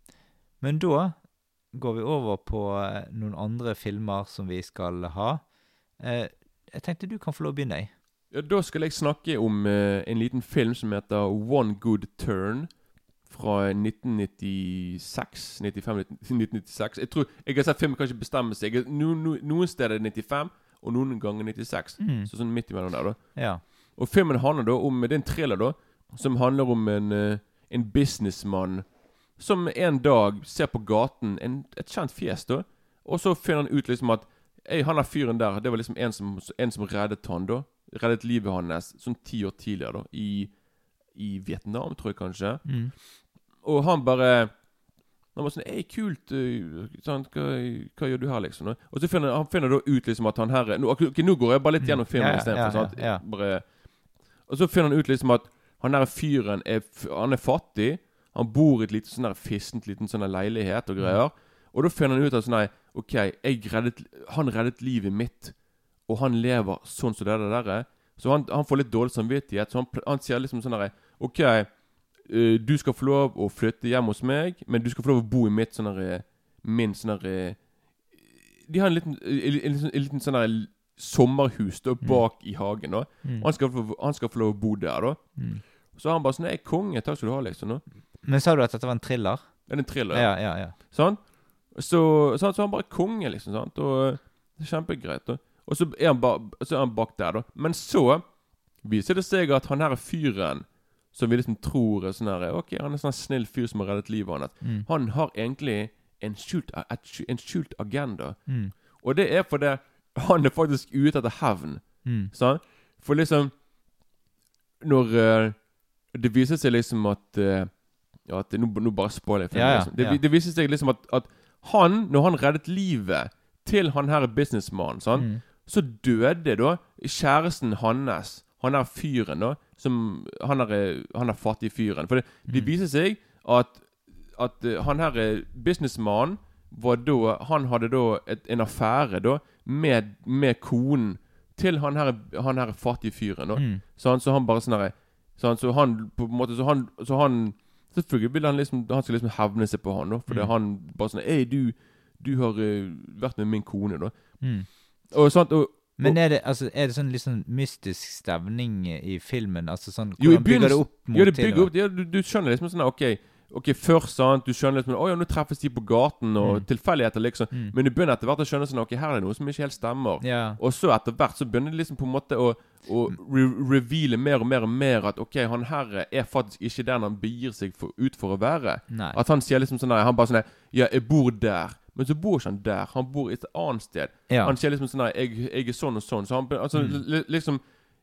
Men da går vi over på eh, noen andre filmer som vi skal ha. Eh, jeg tenkte du kan få lov å begynne. Ja, Da skal jeg snakke om en liten film som heter One Good Turn. Fra 1996 95, 1996 Jeg tror, jeg har sett filmen kan ikke bestemme seg. No, no, noen steder er det 95, og noen ganger 96. Mm. Så sånn midt imellom der, da. Ja. Og filmen handler da om Det er en thriller, da. Som handler om en, en businessmann som en dag ser på gaten en, et kjent fjes, da. Og så finner han ut liksom at Ei, han der fyren der, det var liksom en som, en som reddet han, da. Reddet livet hans sånn ti år tidligere, da. I, I Vietnam, tror jeg kanskje. Mm. Og han bare Han var sånn Ei, kult. Sånn, hva, hva gjør du her, liksom? da?» Og så finner han finner da ut liksom at han her er- nå, ok, ok, nå går jeg bare litt gjennom filmen Ja, ja, istedenfor. ja, sant? ja. Bare Og så finner han ut liksom at han der fyren er, han er fattig. Han bor i et lite sånn der fissent liten sånn leilighet og greier. Og da finner han ut at sånn nei, OK, reddet, han reddet livet mitt, og han lever sånn som det der. Så han, han får litt dårlig samvittighet. Så han, han sier liksom sånn derre OK, eh, du skal få lov å flytte hjem hos meg, men du skal få lov å bo i mitt sånn derre Min sånn derre De har en liten, en, en, en liten sånn der sommerhus da bak i hagen. da Mm. han skal, få, han skal få lov å bo der, da. Mm. Så han bare sånn 'Jeg er konge, takk skal du ha', liksom. nå Men sa du at dette var en thriller? Er det en thriller? Ja, ja, ja. Sånn? Så, så, så han bare er konge, liksom. sant? Og det er Kjempegreit. Og, Og så er han, ba, så er han bak der, da. Men så viser det seg at han her er fyren som vi liksom tror er sånn her Ok, han er sånn snill fyr som har reddet livet hans. Mm. Han har egentlig en skjult, en skjult agenda. Mm. Og det er fordi han er faktisk ute etter hevn. Mm. Sant? For liksom Når eh, Det viser seg liksom at eh, Ja, at nå, nå bare spoiler jeg. Ja, ja, liksom. det, ja. det viser seg liksom at, at han, når han reddet livet til han her businessmannen, sånn, Mm. så døde da kjæresten hans, han der fyren, da, som Han er, han fattig fyren. For det, det Mm. viser seg at, at eh, han her eh, businessmannen var da Han hadde da et, en affære da med, med konen til han her, han her fattige fyren. da. Mm. Så han, så han bare sånn herre så, han- så han på en måte Så han, så han Selvfølgelig vil han liksom Han skal liksom hevne seg på han, da. Fordi Mm. han bare sånn Ei, du, du har uh, vært med min kone, da. Mm. Og sant, og Men er det, altså, er det sånn litt sånn mystisk stemning i filmen? Altså sånn Jo, Hvordan bygger det opp mot Ja, det bygger opp ja, du, du skjønner liksom sånn Ok, ok først sant Du skjønner liksom Å ja, nå treffes de på gaten, og Mm. tilfeldigheter, liksom. Mm. Men du begynner etter hvert å skjønne sånn Ok, her er det noe som ikke helt stemmer. Ja. Og så etter hvert så begynner det liksom på en måte å, å re reveale mer og mer og mer at ok, han her er faktisk ikke den han begir seg for, ut for å være. Nei. At han sier liksom sånn der, Han bare sånn Ja, jeg bor der. Men så bor ikke han der. Han bor et annet sted. Ja. Han sier liksom sånn der, jeg, jeg er sånn og sånn. Så han, altså, Mm. liksom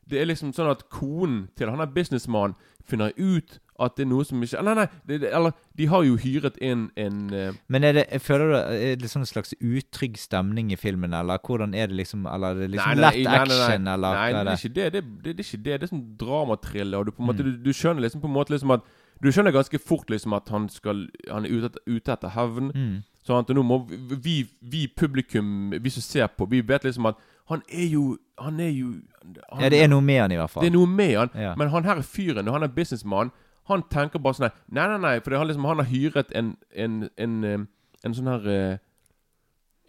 Det er liksom sånn at konen til han er businessmannen finner ut at det er noe som ikke Nei, nei, det, det, eller de har jo hyret inn en eh, Men er det, jeg føler du er det sånn en slags utrygg stemning i filmen, eller hvordan er det liksom Eller er det liksom lett action, eller Nei, er det er ikke det. Det, det, det er ikke det. Det er sånn dramatrille, Og du på en måte Mm. du, du skjønner liksom på en måte liksom at Du skjønner ganske fort liksom at han skal Han er ute etter, ute etter hevn. Mm. Sånn at nå må vi, vi publikum, vi som ser på, vi vet liksom at han er jo Han er jo han, Ja, det er noe med han i hvert fall. det er noe med han. Ja. Men han her er fyren, og han er businessmann, han tenker bare sånn Nei, nei, nei, for han, liksom, han har hyret en En, en, eh, en sånn her eh,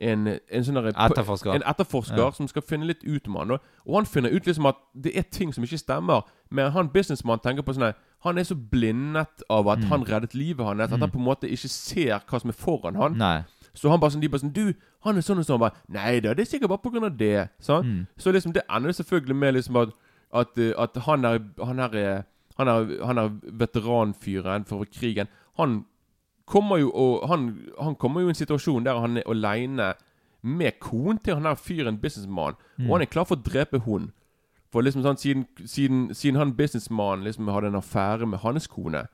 En, en sånn her Etterforsker. En etterforsker Ja. som skal finne litt ut om han. Og, og han finner ut liksom at det er ting som ikke stemmer. Men han businessmannen tenker på sånn her Han er så blindet av at Mm. han reddet livet hans, at Mm. han på en måte ikke ser hva som er foran han. Nei. Så han bare sånn, de bare sånn Du, han er sånn og sånn. Bare, Nei da, det er sikkert bare av det. Sånn? Mm. Så liksom det ender selvfølgelig med liksom at At, eh, at han her, Han er, eh, han er, han er veteranfyren for krigen. Han kommer jo og han, han kommer jo i en situasjon der han er aleine med konen til han der fyren, businessmannen. Mm. Og han er klar for å drepe hun. For liksom sånn siden, siden, siden han businessmannen liksom hadde en affære med hans kone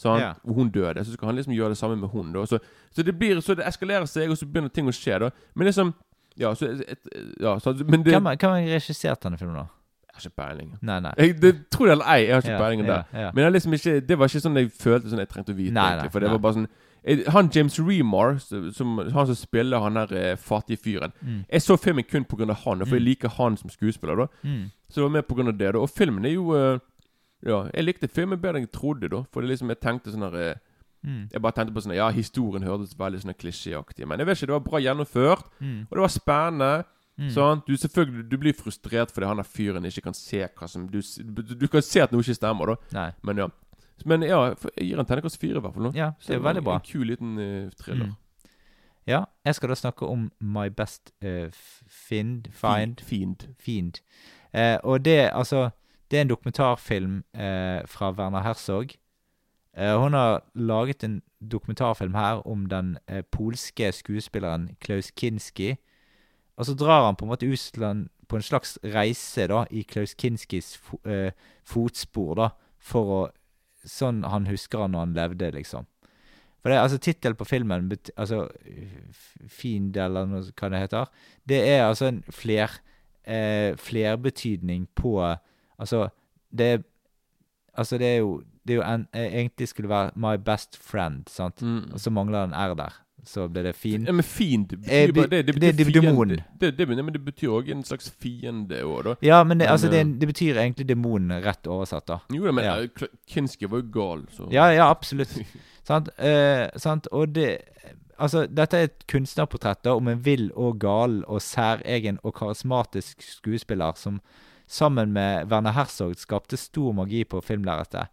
så han, yeah. hun døde, så skal han liksom gjøre det samme med hun. Da. Så, så det blir Så det eskalerer seg, og så begynner ting å skje. da Men liksom Ja, så, et, ja, så Men det Hvem hvem har regissert denne filmen, da? Har ikke peiling. Nei, nei. Jeg, det tror det eller ei, jeg har ikke Ja, peiling der. ja, ja. Men jeg liksom ikke, det var ikke sånn jeg følte sånn jeg trengte å vite. Nei, egentlig, for det var bare sånn jeg, Han James Remar, som, han som spiller han der eh, fattige fyren Mm. Jeg så filmen kun pga. han, for jeg Mm. liker han som skuespiller. da Mm. Så jeg var med pga. det. da Og filmen er jo eh, Ja, jeg likte filmen bedre enn jeg trodde, da. For det liksom jeg tenkte sånn her eh, Mm. Jeg bare tenkte på sånn Ja, historien hørtes veldig sånn klisjéaktig Men jeg vet ikke, det var bra gjennomført, Mm. og det var spennende. Mm. Du selvfølgelig Du blir frustrert fordi han der fyren ikke kan se hva som Du, du, kan se at noe ikke stemmer, da. Nei. Men ja. Men ja, jeg gir en terningkast fire, i hvert fall. nå. Ja, det er veldig bra. En kul liten uh, thriller. Mm. Ja, jeg skal da snakke om My Best uh, Find Find Fiend. Fiend. Uh, og det, altså Det er en dokumentarfilm eh, fra Werner Herzog. Hun har laget en dokumentarfilm her om den polske skuespilleren Klaus Kinski. Og så drar han på en måte Usland på en slags reise da, i Klaus Kinskis fo eh, fotspor, da, for å Sånn han husker han når han levde, liksom. For det, altså Tittelen på filmen, altså Fiend, eller noe, hva det heter, det er altså en fler, eh, flerbetydning på Altså, det er Altså, det er jo, det er jo en, eh, Egentlig skulle være 'my best friend', sant? Mm. Og så mangler en R der. Så ble det fin. Ja, men fiend det Eh, betyr bare det. Det det betyr fiende. Det, det, men det betyr òg en slags fiende òg, da. Ja, men det, Men, altså, det, eh, det betyr egentlig demon rett oversatt, da. Jo da, men Ja. eh, Kinski var jo gal, så Ja, ja, absolutt. sant? Eh, sant? Og det Altså, dette er et kunstnerportrett da, om en vill og gal og særegen og karismatisk skuespiller som sammen med Werner Herzog skapte stor magi på filmlerretet.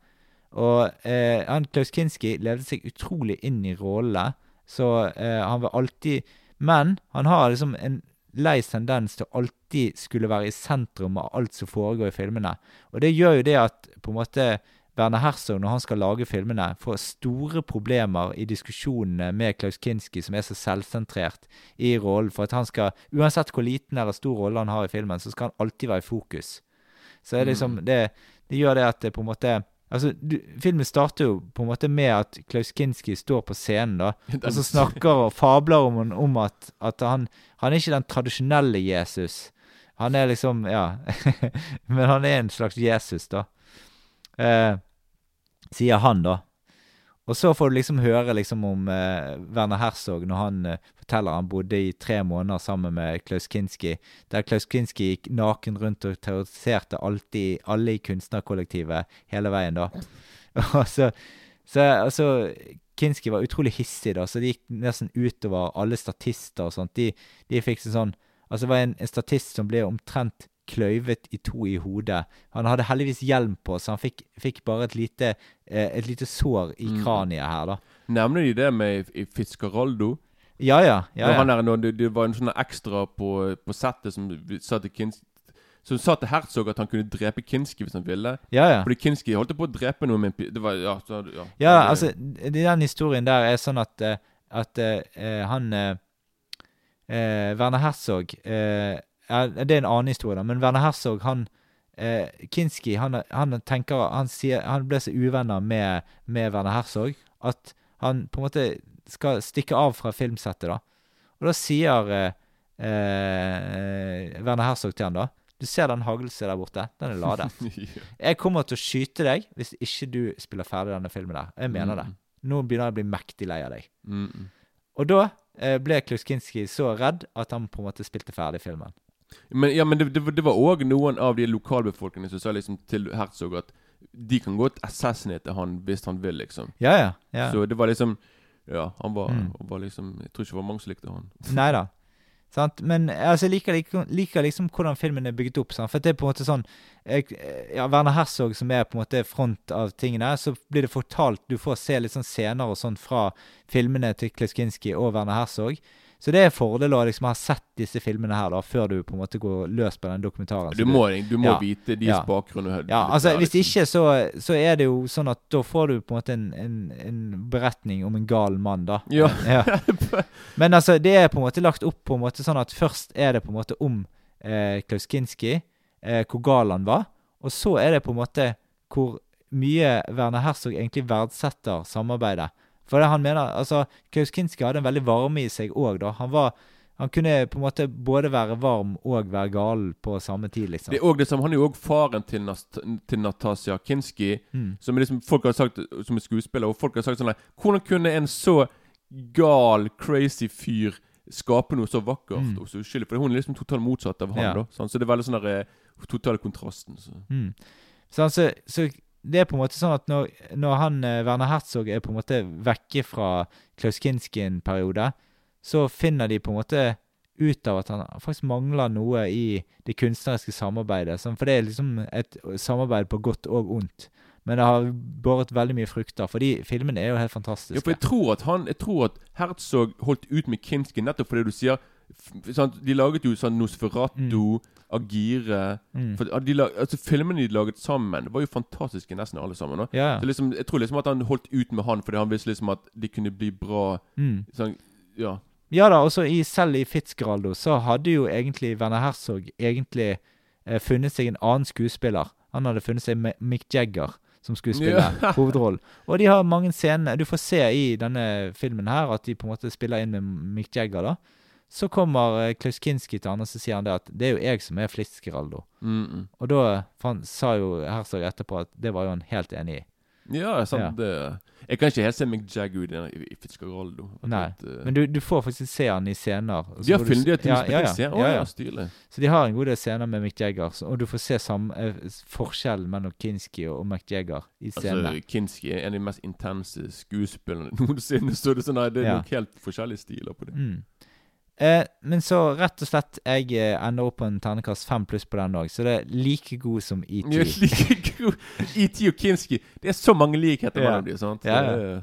Og eh, han Klaus Kinski levde seg utrolig inn i rollene, så eh, han var alltid Men han har liksom en lei tendens til å alltid skulle være i sentrum av alt som foregår i filmene. Og det gjør jo det at på en måte Werner Herzog, når han skal lage filmene, får store problemer i diskusjonene med Klaus Kinski, som er så selvsentrert i rollen, for at han skal Uansett hvor liten eller stor rolle han har i filmen, så skal han alltid være i fokus. Så det, er liksom, det, det gjør det at det på en måte Altså, du, Filmen starter jo på en måte med at Klaus Kinski står på scenen, da, og så snakker og fabler om, om at, at han, han er ikke den tradisjonelle Jesus. Han er liksom Ja. Men han er en slags Jesus, da. Eh, sier han, da. Og så får du liksom høre liksom om eh, Werner Herzog når han eh, forteller han bodde i tre måneder sammen med Klaus Kinski, der Klaus Kinski gikk naken rundt og terroriserte alltid alle i kunstnerkollektivet hele veien, da. Og så, så altså Kinski var utrolig hissig, da, så det gikk nesten utover alle statister og sånt. De, de fikk sånn Altså, det var en, en statist som ble omtrent kløyvet i to i hodet. Han hadde heldigvis hjelm på, så han fikk, fikk bare et lite, eh, et lite sår i Mm. kraniet her, da. Nevner de det med i Fiscaraldo? Ja, ja. ja, ja. han der, det, det var en sånn ekstra på, på settet som sa til Kinski Som sa til Herzog at han kunne drepe Kinski hvis han ville. ja, ja. Fordi Kinski holdt på å drepe noe med. Det var, ja, så, ja. Ja, altså, den historien der er sånn at, eh, at uh, han eh, Werner Herzog eh, ja, Det er en annen historie, da, men Werner Herzog, han eh, Kinski, han, han tenker Han sier Han ble så uvenner med, med Werner Herzog at han på en måte skal stikke av fra filmsettet, da. Og da sier eh, eh, Werner Herzog til han da Du ser den haglset der borte? Den er ladet. Jeg kommer til å skyte deg hvis ikke du spiller ferdig denne filmen der. Jeg mener det. Nå begynner jeg å bli mektig lei av deg. Mm, mm. Og da eh, ble Kluskinski så redd at han på en måte spilte ferdig filmen. Men, ja, men det, det, var- det var òg noen av de lokalbefolkningen som sa liksom til Herzog at de kan godt assassinate han hvis han vil, liksom. Ja, ja. ja. Så det var liksom Ja, han var, Mm. var liksom Jeg tror ikke det var mange som likte han. Nei da. Sant? Men altså, jeg liker, liker liksom hvordan filmen er bygget opp. Sant? For det er på en måte sånn jeg, ja, Werner Herzog som er på en måte front av tingene, så blir det fortalt Du får se litt sånn scener og sånn fra filmene til Kleskinski og Werner Herzog. Så det er fordel å liksom ha sett disse filmene her da før du på en måte går løs på den dokumentaren. Du må, du må ja, vite deres ja. bakgrunn. Ja, altså Hvis liksom. ikke, så, så er det jo sånn at da får du på en måte en, en, en beretning om en gal mann, da. Ja. Ja. Men altså, det er på en måte lagt opp på en måte sånn at først er det på en måte om eh, Klaus Kinski, eh, hvor gal han var, og så er det på en måte hvor mye Werner Herzog egentlig verdsetter samarbeidet. For det han mener, altså, Kauskinski hadde en veldig varme i seg òg, da. Han var han kunne på en måte både være varm og være gal på samme tid, liksom. Det er også samme, Han er jo òg faren til, Nast til Natasja Kinski. Mm. Som liksom folk har sagt som er skuespiller, og folk har sagt sånn Hvordan kunne en så gal, crazy fyr skape noe så vakkert Mm. og så uskyldig? For hun er liksom totalt motsatt av han. Ja. da sånn. Så det er veldig sånn der, eh, totale kontrasten. Så. Mm. Så, altså, så det er på en måte sånn at når, når han eh, Werner Herzog er på en måte vekke fra Klaus Kinski-periode, så finner de på en måte ut av at han faktisk mangler noe i det kunstneriske samarbeidet. For det er liksom et samarbeid på godt og ondt. Men det har båret veldig mye frukter, fordi filmene er jo helt fantastiske. Ja, for jeg tror at han Jeg tror at Herzog holdt ut med Kinski nettopp fordi du sier sant? De laget jo sånn Nosferatu, Agire Mm. for, de lag, altså Filmene de laget sammen, var jo fantastiske, nesten alle sammen. Yeah. Liksom, jeg tror liksom at han holdt ut med han fordi han visste liksom at de kunne bli bra mm. sånn, Ja. Ja da, også i, selv i Fitzgeraldo så hadde jo egentlig Werner Herzog egentlig eh, funnet seg en annen skuespiller. Han hadde funnet seg Mi- Mick Jagger som skulle spille Ja. hovedrollen. Og de har mange scener Du får se i denne filmen her at de på en måte spiller inn med Mick Jagger, da. Så kommer eh, Klaus Kinski til han og så sier han det at det er jo jeg som er Fitzgeraldo. Mm -mm. Og da han, sa jo Herzog etterpå at det var jo han helt enig i. Ja, sant Ja. det Jeg kan ikke helt se Mick Jagger i, i, Fitzgeraldo. Nei, at, uh, Men du, du får faktisk se han i scener. De har har til ja, ja, ja, ja, ja. ja, stilig. Så de har en god del scener med Mick Jagger, så- og du får se sam, eh, forskjellen mellom Kinski og, og Mick Jagger i scenene. Altså, Kinski er en av de mest intense skuespillerne noensinne. Så det sånn, nei, det er Ja. nok helt forskjellige stiler på det. Mm. Eh, men så rett og slett, jeg eh, ender opp på en ternekast fem pluss på den òg, så det er like god som ET. Jeg liker god E.T. og Kinski. Det er så mange likheter Ja. mellom dem. sant? Ja, ja.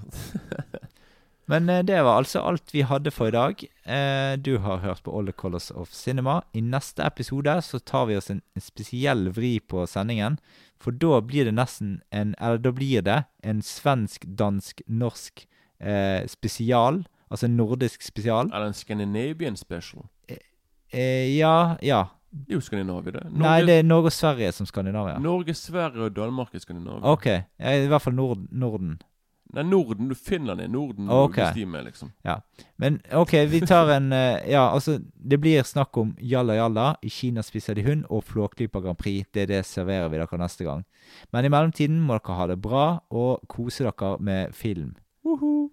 Men eh, det var altså alt vi hadde for i dag. Eh, du har hørt på All the Colors of Cinema. I neste episode så tar vi oss en, en spesiell vri på sendingen. For da blir det nesten en Eller da blir det en svensk, dansk, norsk eh, spesial. Altså en nordisk spesial. Eller en Scandinavian special. Eh, ja, ja. Det er jo Skandinavia, det. Norge, Nei, det er Norge og Sverige som Skandinavia. Norge, Sverige og Danmark er Skandinavia. Ok. Ja, I hvert fall Nord Norden. Nei, Norden. du Finland er Norden. Ok. hvis de er med, liksom. Men OK, vi tar en eh, Ja, altså, det blir snakk om Jalla Jalla, I Kina spiser de hund og Flåklypa Grand Prix. Det er det serverer vi dere neste gang. Men i mellomtiden må dere ha det bra og kose dere med film. Woho!